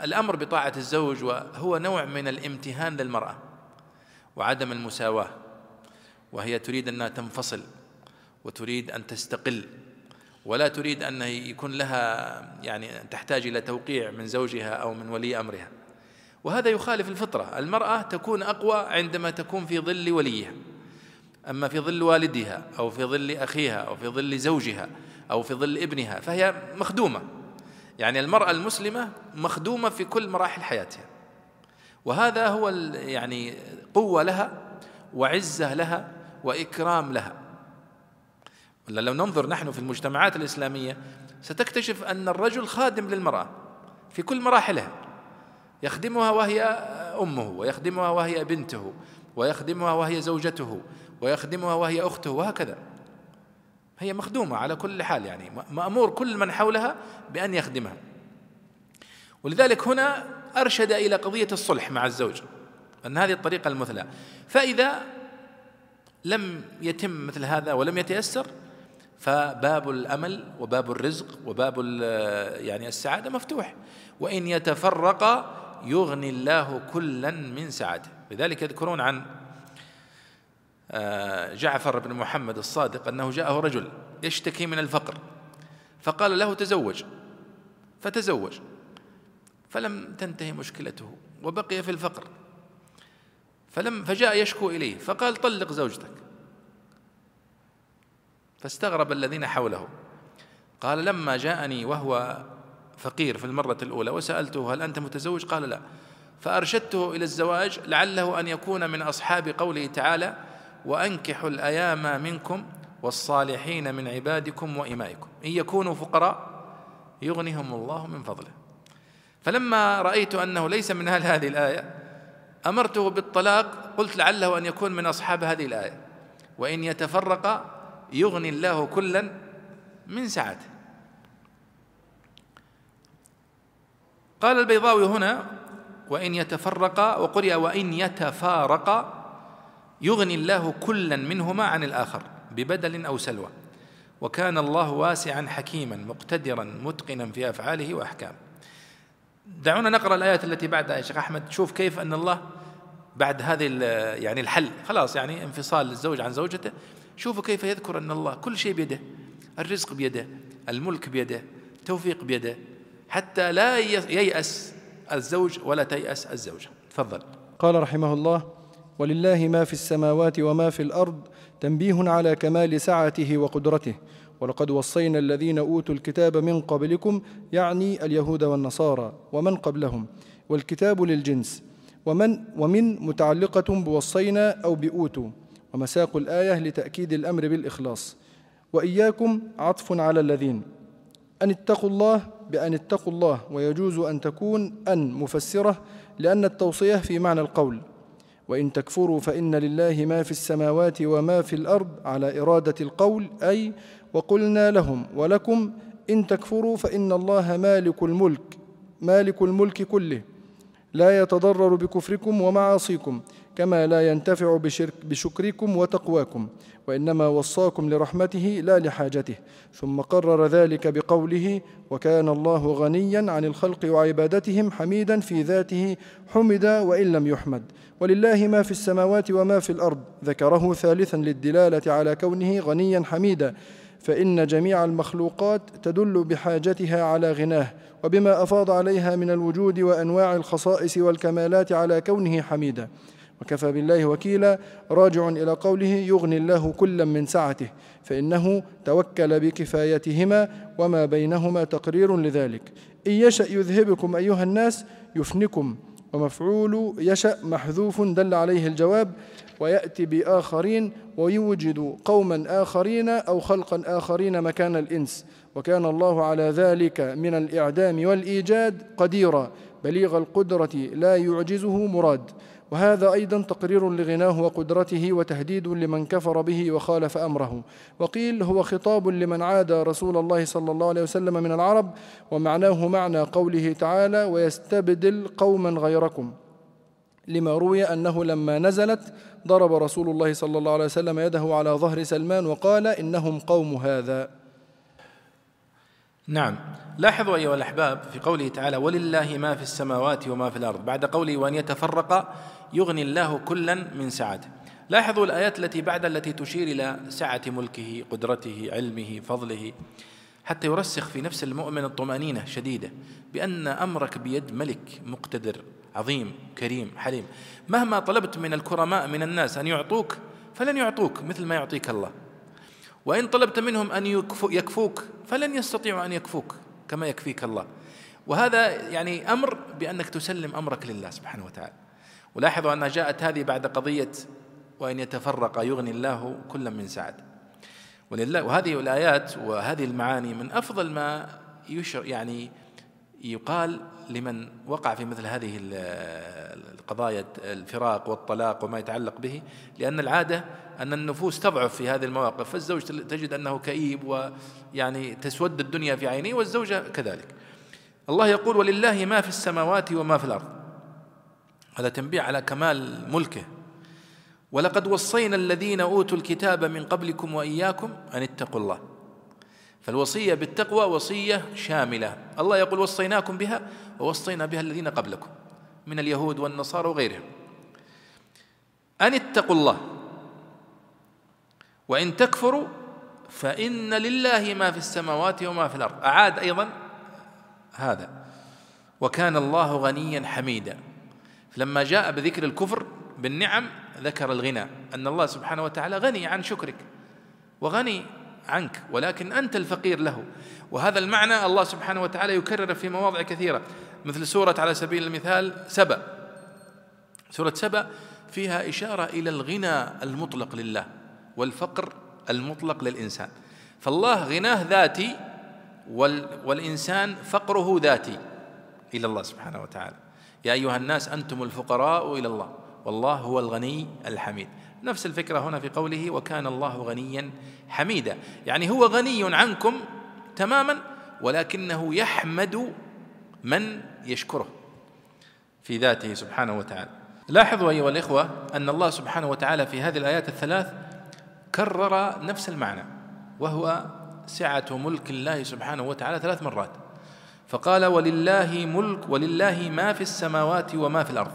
الأمر بطاعة الزوج هو نوع من الامتهان للمرأة. وعدم المساواة وهي تريد أنها تنفصل وتريد أن تستقل ولا تريد أن يكون لها يعني تحتاج إلى توقيع من زوجها أو من ولي أمرها. وهذا يخالف الفطرة المرأة تكون أقوى عندما تكون في ظل وليها. أما في ظل والدها أو في ظل أخيها أو في ظل زوجها أو في ظل ابنها فهي مخدومة. يعني المرأة المسلمة مخدومة في كل مراحل حياتها. وهذا هو يعني قوة لها وعزة لها وإكرام لها. لو ننظر نحن في المجتمعات الإسلامية ستكتشف أن الرجل خادم للمرأة في كل مراحلها. يخدمها وهي أمه ويخدمها وهي بنته ويخدمها وهي زوجته ويخدمها وهي أخته وهكذا. هي مخدومة على كل حال يعني مأمور كل من حولها بأن يخدمها. ولذلك هنا أرشد إلى قضية الصلح مع الزوج أن هذه الطريقة المثلى. فإذا لم يتم مثل هذا ولم يتيسر فباب الأمل وباب الرزق وباب يعني السعادة مفتوح. وإن يتفرق يغني الله كلا من سعته لذلك يذكرون عن آه، جعفر بن محمد الصادق أنه جاءه رجل يشتكي من الفقر فقال له تزوج فتزوج. فلم تنتهي مشكلته وبقي في الفقر. فلم فجاء يشكو إليه فقال طلق زوجتك. فاستغرب الذين حوله. قال لما جاءني وهو فقير في المرة الأولى وسألته هل أنت متزوج؟ قال لا. فأرشدته إلى الزواج لعله أن يكون من أصحاب قوله تعالى وأنكحوا الأيام منكم والصالحين من عبادكم وإمائكم. إن يكونوا فقراء يغنيهم الله من فضله. فلما رأيت أنه ليس من أهل هذه الآية أمرته بالطلاق قلت لعله أن يكون من أصحاب هذه الآية. وإن يتفرق يغني الله كلا من سعته. قال البيضاوي هنا وإن يتفرقا وقرئ وإن يتفارقا يغني الله كلا منهما عن الآخر ببدل أو سلوى. وكان الله واسعا حكيما مقتدرا متقنا في أفعاله وأحكامه. دعونا نقرأ الآيات التي بعدها يا شيخ أحمد. شوف كيف أن الله بعد هذه يعني الحل. خلاص يعني انفصال الزوج عن زوجته. شوفوا كيف يذكر أن الله كل شيء بيده. الرزق بيده الملك بيده التوفيق بيده. حتى لا ييأس الزوج ولا تيأس الزوجة. تفضل. قال رحمه الله ولله ما في السماوات وما في الأرض تنبيه على كمال سعته وقدرته ولقد وصينا الذين أوتوا الكتاب من قبلكم يعني اليهود والنصارى ومن قبلهم والكتاب للجنس ومن ومن متعلقة بوصينا أو بأوتوا ومساق الآية لتأكيد الأمر بالإخلاص. وإياكم عطف على الذين. أن اتقوا الله بأن اتقوا الله ويجوز أن تكون أن مفسرة لأن التوصية في معنى القول. وإن تكفروا فإن لله ما في السماوات وما في الأرض على إرادة القول أي وقلنا لهم ولكم إن تكفروا فإن الله مالك الملك مالك الملك كله. لا يتضرر بكفركم ومعاصيكم كما لا ينتفع بشرك بشكركم وتقواكم وإنما وصاكم لرحمته لا لحاجته. ثم قرر ذلك بقوله وكان الله غنيا عن الخلق وعبادتهم حميدا في ذاته حمد وإن لم يحمد. ولله ما في السماوات وما في الأرض. ذكره ثالثا للدلالة على كونه غنيا حميدا. فإن جميع المخلوقات تدل بحاجتها على غناه وبما أفاض عليها من الوجود وأنواع الخصائص والكمالات على كونه حميدا. وكفى بالله وكيلا راجع إلى قوله يغني الله كلا من سعته فإنه توكل بكفايتهما وما بينهما تقرير لذلك. إن يشأ يذهبكم أيها الناس يفنكم. ومفعول يشأ محذوف دل عليه الجواب ويأتي بآخرين ويوجد قوما آخرين أو خلقا آخرين مكان الإنس. وكان الله على ذلك من الإعدام والإيجاد قديرا. بليغ القدرة لا يعجزه مراد. وهذا أيضا تقرير لغناه وقدرته وتهديد لمن كفر به وخالف أمره. وقيل هو خطاب لمن عاد رسول الله صلى الله عليه وسلم من العرب ومعناه معنى قوله تعالى ويستبدل قوما غيركم لما روي أنه لما نزلت ضرب رسول الله صلى الله عليه وسلم يده على ظهر سلمان وقال إنهم قوم هذا نعم. لاحظوا أيها الأحباب في قوله تعالى ولله ما في السماوات وما في الأرض بعد قوله وأن يتفرق يغني الله كلا من سعته. لاحظوا الآيات التي بعد التي تشير إلى سعة ملكه قدرته علمه فضله. حتى يرسخ في نفس المؤمن الطمأنينة شديدة بأن أمرك بيد ملك مقتدر عظيم كريم حليم. مهما طلبت من الكرماء من الناس أن يعطوك فلن يعطوك مثل ما يعطيك الله. وإن طلبت منهم أن يكفوك فلن يستطيعوا أن يكفوك كما يكفيك الله. وهذا يعني أمر بأنك تسلم أمرك لله سبحانه وتعالى. ولاحظوا أنها جاءت هذه بعد قضية وإن يتفرق يغني الله كلا من سعد. ولله وهذه الآيات وهذه المعاني من أفضل ما يشر يعني يقال لمن وقع في مثل هذه القضايا الفراق والطلاق وما يتعلق به لأن العادة أن النفوس تضعف في هذه المواقف فالزوج تجد أنه كئيب ويعني تسود الدنيا في عينيه والزوجة كذلك. الله يقول ولله ما في السماوات وما في الأرض. هذا تنبيه على كمال ملكه. ولقد وصينا الذين أوتوا الكتاب من قبلكم وإياكم أن اتقوا الله. فالوصية بالتقوى وصية شاملة. الله يقول وصيناكم بها ووصينا بها الذين قبلكم من اليهود والنصارى وغيرهم. أن اتقوا الله. وإن تكفروا فإن لله ما في السماوات وما في الأرض. أعاد أيضا هذا. وكان الله غنيا حميدا. لما جاء بذكر الكفر بالنعم ذكر الغنى أن الله سبحانه وتعالى غني عن شكرك وغني عنك ولكن أنت الفقير له. وهذا المعنى الله سبحانه وتعالى يكرر في مواضع كثيرة مثل سورة على سبيل المثال سبأ. سورة سبأ فيها إشارة إلى الغنى المطلق لله والفقر المطلق للإنسان. فالله غناه ذاتي والإنسان فقره ذاتي إلى الله سبحانه وتعالى. يا أيها الناس أنتم الفقراء إلى الله. والله هو الغني الحميد. نفس الفكرة هنا في قوله وكان الله غنيا حميدا يعني هو غني عنكم تماما ولكنه يحمد من يشكره في ذاته سبحانه وتعالى. لاحظوا أيها الإخوة أن الله سبحانه وتعالى في هذه الآيات الثلاث كرر نفس المعنى وهو سعة ملك الله سبحانه وتعالى ثلاث مرات. فقال ولله ملك ولله ما في السماوات وما في الأرض.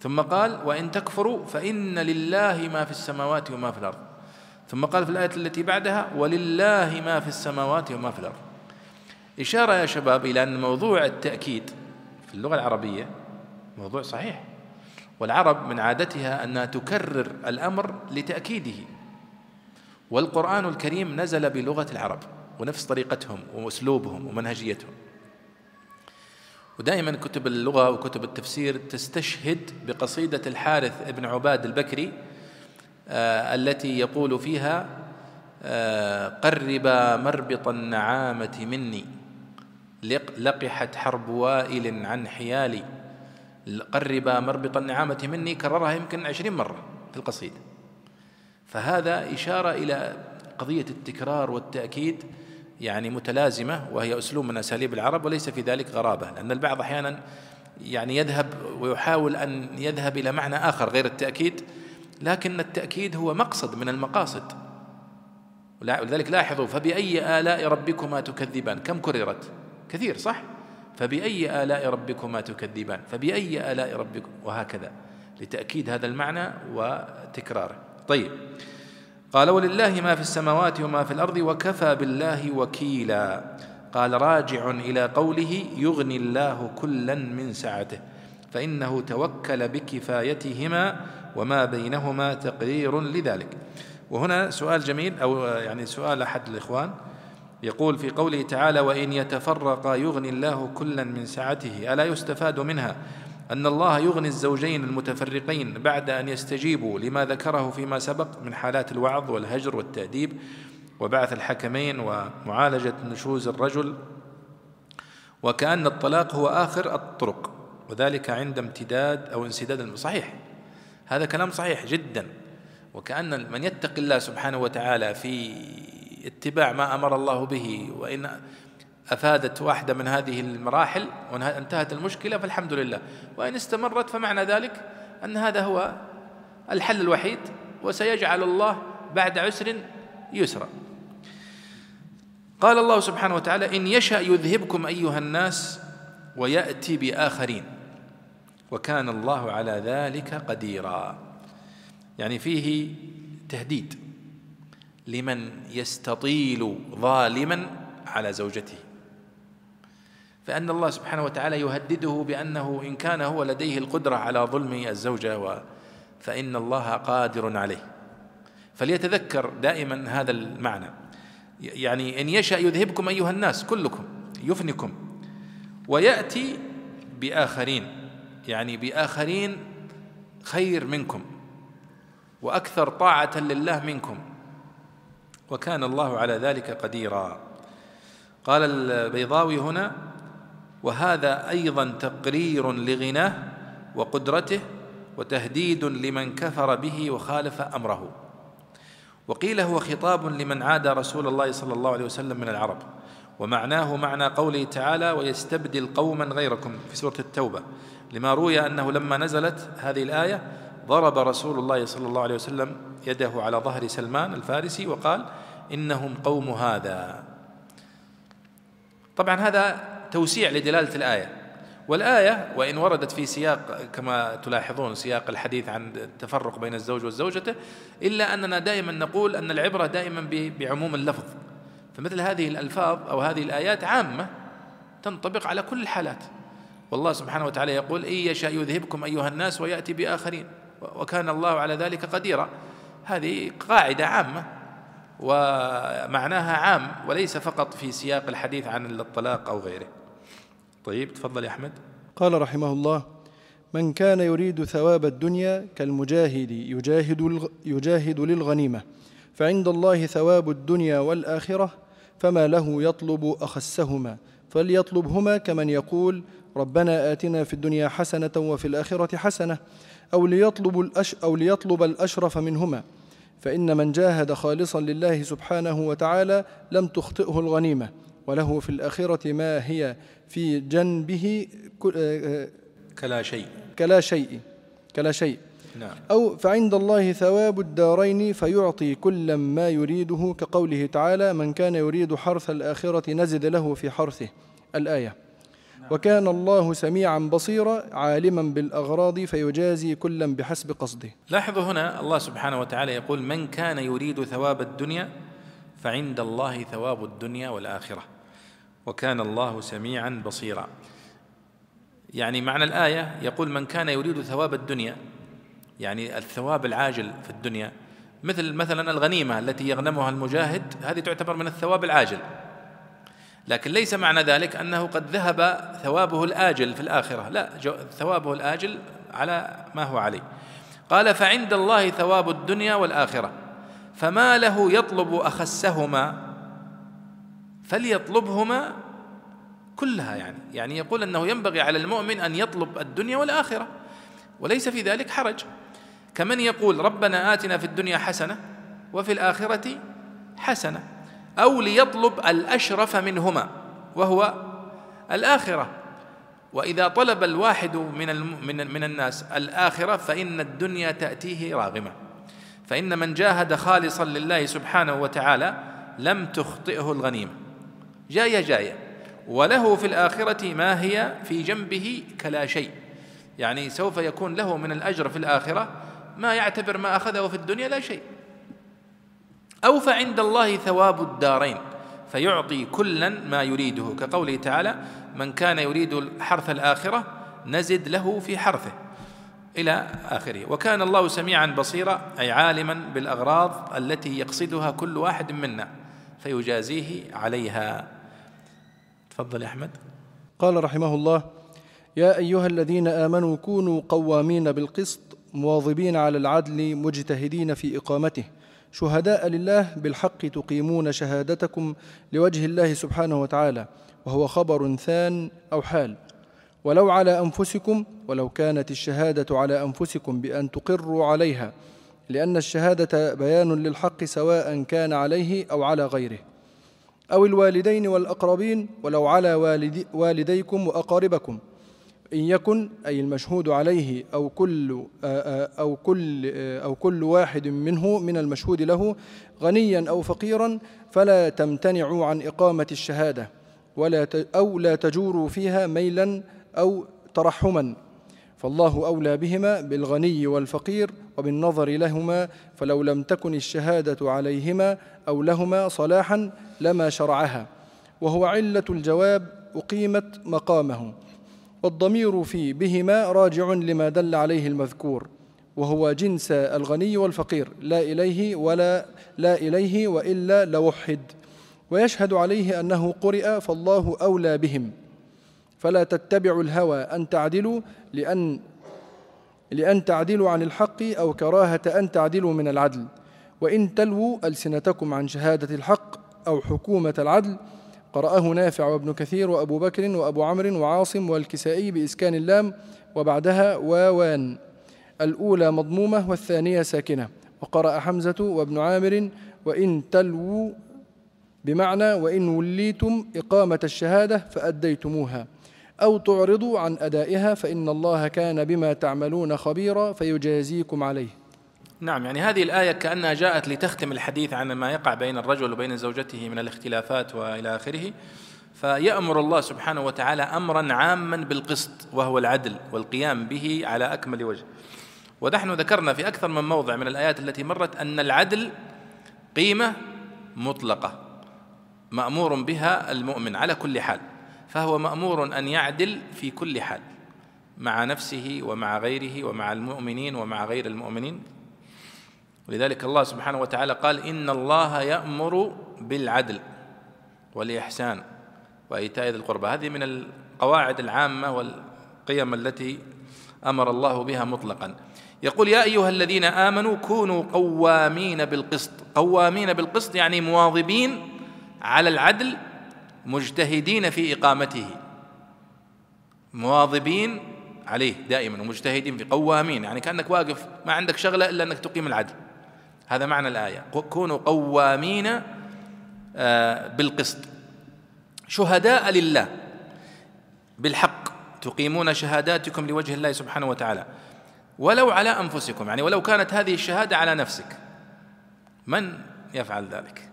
ثم قال وإن تكفروا فإن لله ما في السماوات وما في الأرض. ثم قال في الآية التي بعدها ولله ما في السماوات وما في الأرض. إشارة يا شباب إلى أن موضوع التأكيد في اللغة العربية موضوع صحيح. والعرب من عادتها أنها تكرر الأمر لتأكيده. والقرآن الكريم نزل بلغة العرب ونفس طريقتهم وأسلوبهم ومنهجيتهم. ودائما كتب اللغة وكتب التفسير تستشهد بقصيدة الحارث بن عباد البكري آه التي يقول فيها آه قربا مربط النعامة مني لقحت حرب وائل عن حيالي قربا مربط النعامة مني كررها يمكن عشرين مرة في القصيدة. فهذا إشارة إلى قضية التكرار والتأكيد يعني متلازمة وهي أسلوب من أساليب العرب وليس في ذلك غرابة لأن البعض أحيانا يعني يذهب ويحاول أن يذهب إلى معنى آخر غير التأكيد لكن التأكيد هو مقصد من المقاصد. ولذلك لاحظوا فبأي آلاء ربكما تكذبان؟ كم كررت؟ كثير صح؟ فبأي آلاء ربكما تكذبان؟ فبأي آلاء ربكم؟ وهكذا لتأكيد هذا المعنى وتكراره. طيب قال ولله ما في السماوات وما في الأرض وكفى بالله وكيلا. قال راجع إلى قوله يغني الله كلا من سعته فإنه توكل بكفايتهما وما بينهما تقرير لذلك. وهنا سؤال جميل أو يعني سؤال أحد الإخوان يقول في قوله تعالى وإن يتفرقا يغني الله كلا من سعته. ألا يستفاد منها؟ أن الله يغني الزوجين المتفرقين بعد أن يستجيبوا لما ذكره فيما سبق من حالات الوعظ والهجر والتأديب وبعث الحكمين ومعالجة نشوز الرجل وكأن الطلاق هو آخر الطرق وذلك عند امتداد أو انسداد صحيح هذا كلام صحيح جدا وكأن من يتقي الله سبحانه وتعالى في اتباع ما أمر الله به وإن أفادت واحدة من هذه المراحل وانتهت المشكلة فالحمد لله. وإن استمرت فمعنى ذلك أن هذا هو الحل الوحيد وسيجعل الله بعد عسر يسرا. قال الله سبحانه وتعالى إن يشأ يذهبكم أيها الناس ويأتي بآخرين وكان الله على ذلك قديرا. يعني فيه تهديد لمن يستطيل ظالما على زوجته. فأن الله سبحانه وتعالى يهدده بأنه إن كان هو لديه القدرة على ظلم الزوجة فإن الله قادر عليه. فليتذكر دائما هذا المعنى. يعني إن يشأ يذهبكم أيها الناس كلكم يفنكم ويأتي بآخرين. يعني بآخرين خير منكم وأكثر طاعة لله منكم. وكان الله على ذلك قديرا. قال البيضاوي هنا وهذا أيضا تقرير لغناه وقدرته وتهديد لمن كفر به وخالف أمره. وقيل هو خطاب لمن عاد رسول الله صلى الله عليه وسلم من العرب ومعناه معنى قوله تعالى ويستبدل قوما غيركم في سورة التوبة لما روي أنه لما نزلت هذه الآية ضرب رسول الله صلى الله عليه وسلم يده على ظهر سلمان الفارسي وقال إنهم قوم هذا. طبعا هذا توسيع لدلالة الآية. والآية وإن وردت في سياق كما تلاحظون سياق الحديث عن التفرق بين الزوج والزوجة إلا أننا دائما نقول أن العبرة دائما بعموم اللفظ. فمثل هذه الألفاظ أو هذه الآيات عامة تنطبق على كل الحالات. والله سبحانه وتعالى يقول إن يشاء يذهبكم أيها الناس ويأتي بآخرين وكان الله على ذلك قديرا. هذه قاعدة عامة ومعناها عام وليس فقط في سياق الحديث عن الطلاق أو غيره. طيب تفضل يا أحمد. قال رحمه الله من كان يريد ثواب الدنيا كالمجاهد يجاهد, يجاهد للغنيمة فعند الله ثواب الدنيا والآخرة فما له يطلب أخسهما فليطلبهما كمن يقول ربنا آتنا في الدنيا حسنة وفي الآخرة حسنة أو ليطلب, الأش أو ليطلب الأشرف منهما فإن من جاهد خالصا لله سبحانه وتعالى لم تخطئه الغنيمة وله في الآخرة ما هي في جنبه آه، كلا شيء. كلا شيء كلا شيء. نعم. أو فعند الله ثواب الدارين فيعطي كل ما يريده كقوله تعالى من كان يريد حرث الآخرة نزد له في حرثه. الآية. وكان الله سميعا بصيرا عالما بالأغراض فيجازي كلا بحسب قصده. لاحظوا هنا الله سبحانه وتعالى يقول من كان يريد ثواب الدنيا فعند الله ثواب الدنيا والآخرة. وكان الله سميعا بصيرا. يعني معنى الآية يقول من كان يريد ثواب الدنيا يعني الثواب العاجل في الدنيا مثل مثلا الغنيمة التي يغنمها المجاهد هذه تعتبر من الثواب العاجل. لكن ليس معنى ذلك أنه قد ذهب ثوابه الآجل في الآخرة. لا ثوابه الآجل على ما هو عليه. قال فعند الله ثواب الدنيا والآخرة فما له يطلب أخسهما فليطلبهما كلها يعني. يعني يقول أنه ينبغي على المؤمن أن يطلب الدنيا والآخرة وليس في ذلك حرج. كمن يقول ربنا آتنا في الدنيا حسنة وفي الآخرة حسنة أو ليطلب الأشرف منهما وهو الآخرة. وإذا طلب الواحد من من من الناس الآخرة فإن الدنيا تأتيه راغمة. فإن من جاهد خالصا لله سبحانه وتعالى لم تخطئه الغنيمة. جاية جاية. وله في الآخرة ما هي في جنبه كلا شيء. يعني سوف يكون له من الأجر في الآخرة ما يعتبر ما أخذه في الدنيا لا شيء. أو فعند الله ثواب الدارين فيعطي كلا ما يريده. كقوله تعالى من كان يريد حرث الآخرة نزد له في حرثه. إلى آخره. وكان الله سميعا بصيرا أي عالما بالأغراض التي يقصدها كل واحد منا فيجازيه عليها. تفضل يا أحمد. قال رحمه الله يا أيها الذين آمنوا كونوا قوامين بالقسط مواظبين على العدل مجتهدين في إقامته. شهداء لله بالحق تقيمون شهادتكم لوجه الله سبحانه وتعالى وهو خبر ثان أو حال. ولو على أنفسكم ولو كانت الشهادة على أنفسكم بأن تقروا عليها لأن الشهادة بيان للحق سواء كان عليه أو على غيره. أو الوالدين والأقربين ولو على والدي والديكم وأقاربكم. إن يكن أي المشهود عليه أو كل أو كل أو كل واحد منه من المشهود له غنيا أو فقيرا فلا تمتنعوا عن إقامة الشهادة ولا أو لا تجوروا فيها ميلا أو ترحما. فالله أولى بهما بالغني والفقير وبالنظر لهما فلو لم تكن الشهادة عليهما أو لهما صلاحا لما شرعها. وهو علة الجواب أقيمت مقامه. والضمير في بهما راجع لما دل عليه المذكور. وهو جنس الغني والفقير لا إليه ولا لا إليه وإلا لوحد. ويشهد عليه أنه قرئ فالله أولى بهم. فلا تتبعوا الهوى أن تعدلوا لأن لأن تعدلوا عن الحق أو كراهة أن تعدلوا من العدل. وإن تلووا ألسنتكم عن شهادة الحق أو حكومة العدل قرأه نافع وابن كثير وأبو بكر وأبو عمرو وعاصم والكسائي بإسكان اللام وبعدها واوان. الأولى مضمومة والثانية ساكنة. وقرأ حمزة وابن عامر وإن تلووا بمعنى وإن وليتم إقامة الشهادة فأديتموها. أو تعرضوا عن أدائها فإن الله كان بما تعملون خبيرا فيجازيكم عليه. نعم يعني هذه الآية كأنها جاءت لتختم الحديث عن ما يقع بين الرجل وبين زوجته من الاختلافات وإلى آخره. فيأمر الله سبحانه وتعالى أمرا عاما بالقسط وهو العدل والقيام به على أكمل وجه. ونحن ذكرنا في أكثر من موضع من الآيات التي مرت أن العدل قيمة مطلقة مأمور بها المؤمن على كل حال. فهو مأمور أن يعدل في كل حال مع نفسه ومع غيره ومع المؤمنين ومع غير المؤمنين. ولذلك الله سبحانه وتعالى قال إن الله يأمر بالعدل والإحسان وإيتاء ذي القربى. هذه من القواعد العامة والقيم التي أمر الله بها مطلقا. يقول يا أيها الذين آمنوا كونوا قوامين بالقسط. قوامين بالقسط يعني مواظبين على العدل مجتهدين في إقامته. مواظبين عليه دائما ومجتهدين في قوامين. يعني كأنك واقف ما عندك شغلة إلا أنك تقيم العدل. هذا معنى الآية. كونوا قوامين آه، بالقسط. شهداء لله. بالحق. تقيمون شهاداتكم لوجه الله سبحانه وتعالى. ولو على أنفسكم يعني ولو كانت هذه الشهادة على نفسك. من يفعل ذلك؟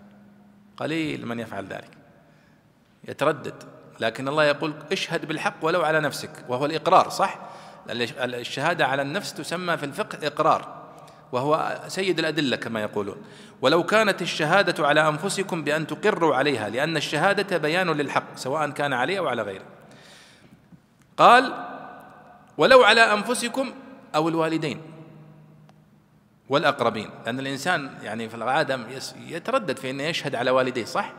قليل من يفعل ذلك. يتردد. لكن الله يقول اشهد بالحق ولو على نفسك وهو الإقرار صح؟ الشهادة على النفس تسمى في الفقه إقرار وهو سيد الأدلة كما يقولون. ولو كانت الشهادة على أنفسكم بأن تقروا عليها لأن الشهادة بيان للحق سواء كان عليه أو على غيره. قال ولو على أنفسكم أو الوالدين والأقربين. لأن الإنسان يعني في العادة يتردد في انه يشهد على والديه صح؟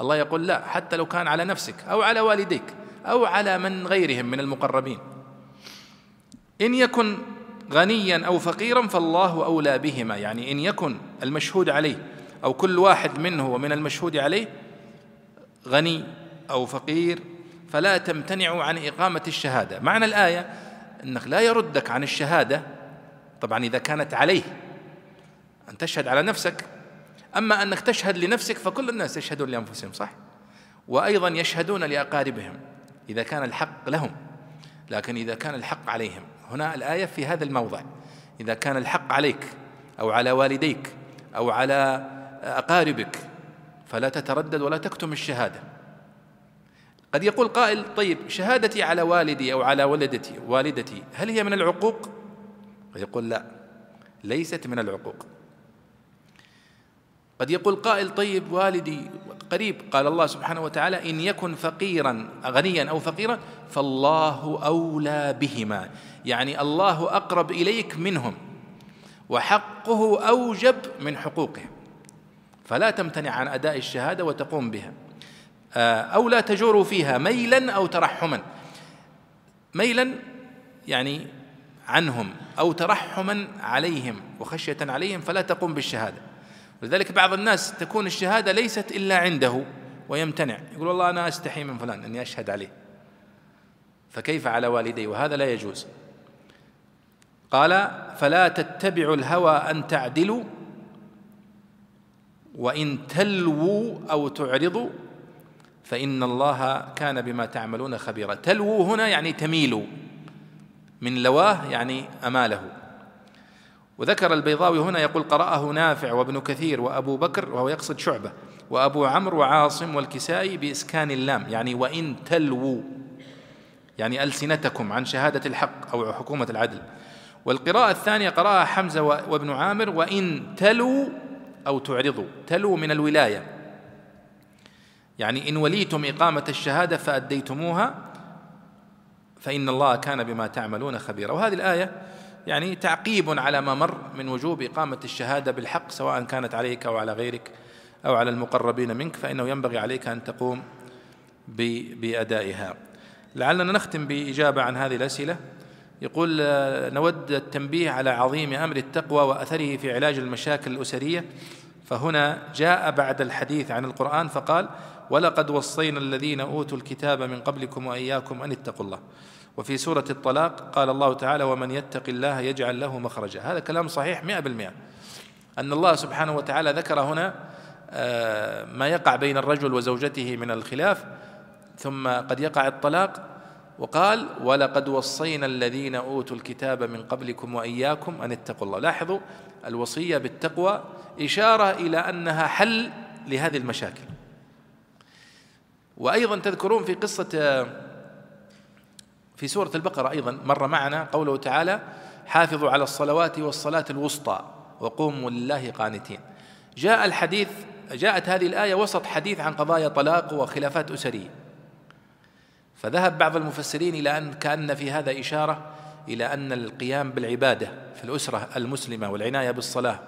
الله يقول لا حتى لو كان على نفسك أو على والديك أو على من غيرهم من المقربين. إن يكن غنيا أو فقيرا فالله أولى بهما. يعني إن يكن المشهود عليه أو كل واحد منه ومن المشهود عليه غني أو فقير فلا تمتنعوا عن إقامة الشهادة. معنى الآية إنك لا يردك عن الشهادة طبعا إذا كانت عليه أن تشهد على نفسك أما انك تشهد لنفسك فكل الناس يشهدون لأنفسهم صح؟ وأيضا يشهدون لأقاربهم إذا كان الحق لهم. لكن إذا كان الحق عليهم. هنا الآية في هذا الموضع. إذا كان الحق عليك أو على والديك أو على أقاربك فلا تتردد ولا تكتم الشهادة. قد يقول قائل طيب شهادتي على والدي أو على ولدتي والدتي هل هي من العقوق؟ يقول لا ليست من العقوق. قد يقول قائل طيب والدي قريب قال الله سبحانه وتعالى إن يكن فقيرا غنيا أو فقيرا فالله أولى بهما. يعني الله أقرب إليك منهم وحقه أوجب من حقوقهم فلا تمتنع عن أداء الشهادة وتقوم بها. آه، أو لا تجور فيها ميلا أو ترحما. ميلا يعني عنهم أو ترحما عليهم وخشية عليهم فلا تقوم بالشهادة. ولذلك بعض الناس تكون الشهادة ليست إلا عنده ويمتنع. يقول والله أنا أستحي من فلان أني أشهد عليه. فكيف على والدي وهذا لا يجوز. قال فلا تتبعوا الهوى أن تعدلوا وإن تلووا أو تعرضوا فإن الله كان بما تعملون خبيرا. تلووا هنا يعني تميلوا من لواه يعني أماله. وذكر البيضاوي هنا يقول قرأه نافع وابن كثير وأبو بكر وهو يقصد شعبة وأبو عمرو وعاصم والكسائي بإسكان اللام يعني وإن تلووا يعني ألسنتكم عن شهادة الحق أو حكومة العدل. والقراءة الثانية قرأها حمزة وابن عامر وإن تلوا أو تعرضوا. تلوا من الولاية. يعني إن وليتم إقامة الشهادة فأديتموها فإن الله كان بما تعملون خبيرا. وهذه الآية يعني تعقيب على ما مر من وجوب إقامة الشهادة بالحق سواء كانت عليك أو على غيرك أو على المقربين منك فإنه ينبغي عليك أن تقوم بأدائها. لعلنا نختم بإجابة عن هذه الأسئلة. يقول نود التنبيه على عظيم أمر التقوى وأثره في علاج المشاكل الأسرية. فهنا جاء بعد الحديث عن القرآن فقال ولقد وصينا الذين أوتوا الكتاب من قبلكم وإياكم أن اتقوا الله. وفي سورة الطلاق قال الله تعالى ومن يتق الله يجعل له مخرجا. هذا كلام صحيح مئة بالمئة. أن الله سبحانه وتعالى ذكر هنا آه، ما يقع بين الرجل وزوجته من الخلاف ثم قد يقع الطلاق وقال ولقد وصينا الذين أوتوا الكتاب من قبلكم وإياكم أن اتقوا الله. لاحظوا الوصية بالتقوى إشارة إلى أنها حل لهذه المشاكل. وأيضا تذكرون في قصة في سورة البقرة أيضا مر معنا قوله تعالى حافظوا على الصلوات والصلاة الوسطى وقوموا لله قانتين. جاء الحديث جاءت هذه الآية وسط حديث عن قضايا طلاق وخلافات اسريه فذهب بعض المفسرين إلى أن كأن في هذا إشارة إلى أن القيام بالعبادة في الأسرة المسلمة والعناية بالصلاة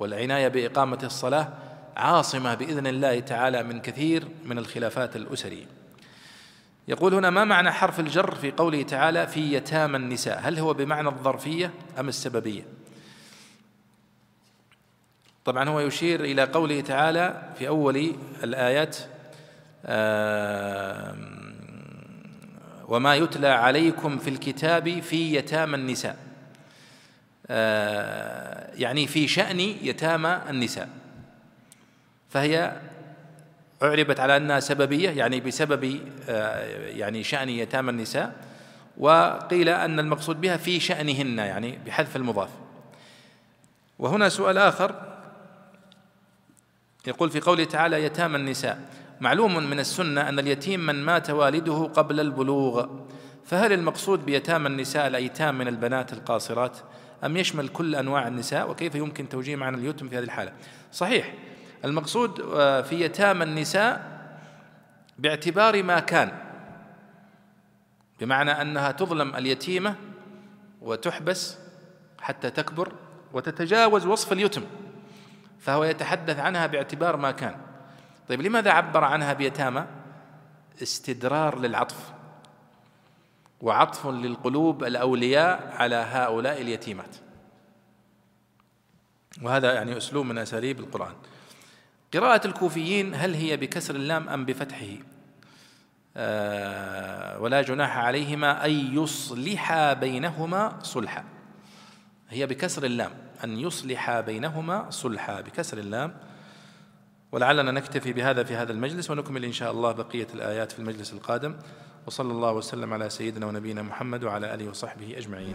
والعناية بإقامة الصلاة عاصمة بإذن الله تعالى من كثير من الخلافات الأسرية. يقول هنا ما معنى حرف الجر في قوله تعالى في يتامى النساء؟ هل هو بمعنى الظرفية أم السببية؟ طبعا هو يشير إلى قوله تعالى في أول الآيات وما يتلى عليكم في الكتاب في يتامى النساء. آه، يعني في شأن يتامى النساء. فهي أعربت على أنها سببية يعني بسبب آه، يعني شأن يتامى النساء وقيل أن المقصود بها في شأنهن يعني بحذف المضاف. وهنا سؤال آخر يقول في قوله تعالى يتامى النساء. معلوم من السنة أن اليتيم من مات والده قبل البلوغ. فهل المقصود بيتامى النساء الأيتام من البنات القاصرات؟ أم يشمل كل أنواع النساء؟ وكيف يمكن توجيه معنى اليتم في هذه الحالة؟ صحيح. المقصود آه، في يتامى النساء باعتبار ما كان بمعنى أنها تظلم اليتيمة وتحبس حتى تكبر وتتجاوز وصف اليتم فهو يتحدث عنها باعتبار ما كان. طيب لماذا عبر عنها بيتامى؟ استدرار للعطف وعطف للقلوب الأولياء على هؤلاء اليتيمات. وهذا يعني أسلوب من أساليب القرآن. قراءة الكوفيين هل هي بكسر اللام أم بفتحه؟ آه ولا جناح عليهما أن يصلحا بينهما صلحا. هي بكسر اللام أن يصلحا بينهما صلحا بكسر اللام. ولعلنا نكتفي بهذا في هذا المجلس ونكمل إن شاء الله بقية الآيات في المجلس القادم. وصلى الله وسلم على سيدنا ونبينا محمد وعلى آله وصحبه أجمعين.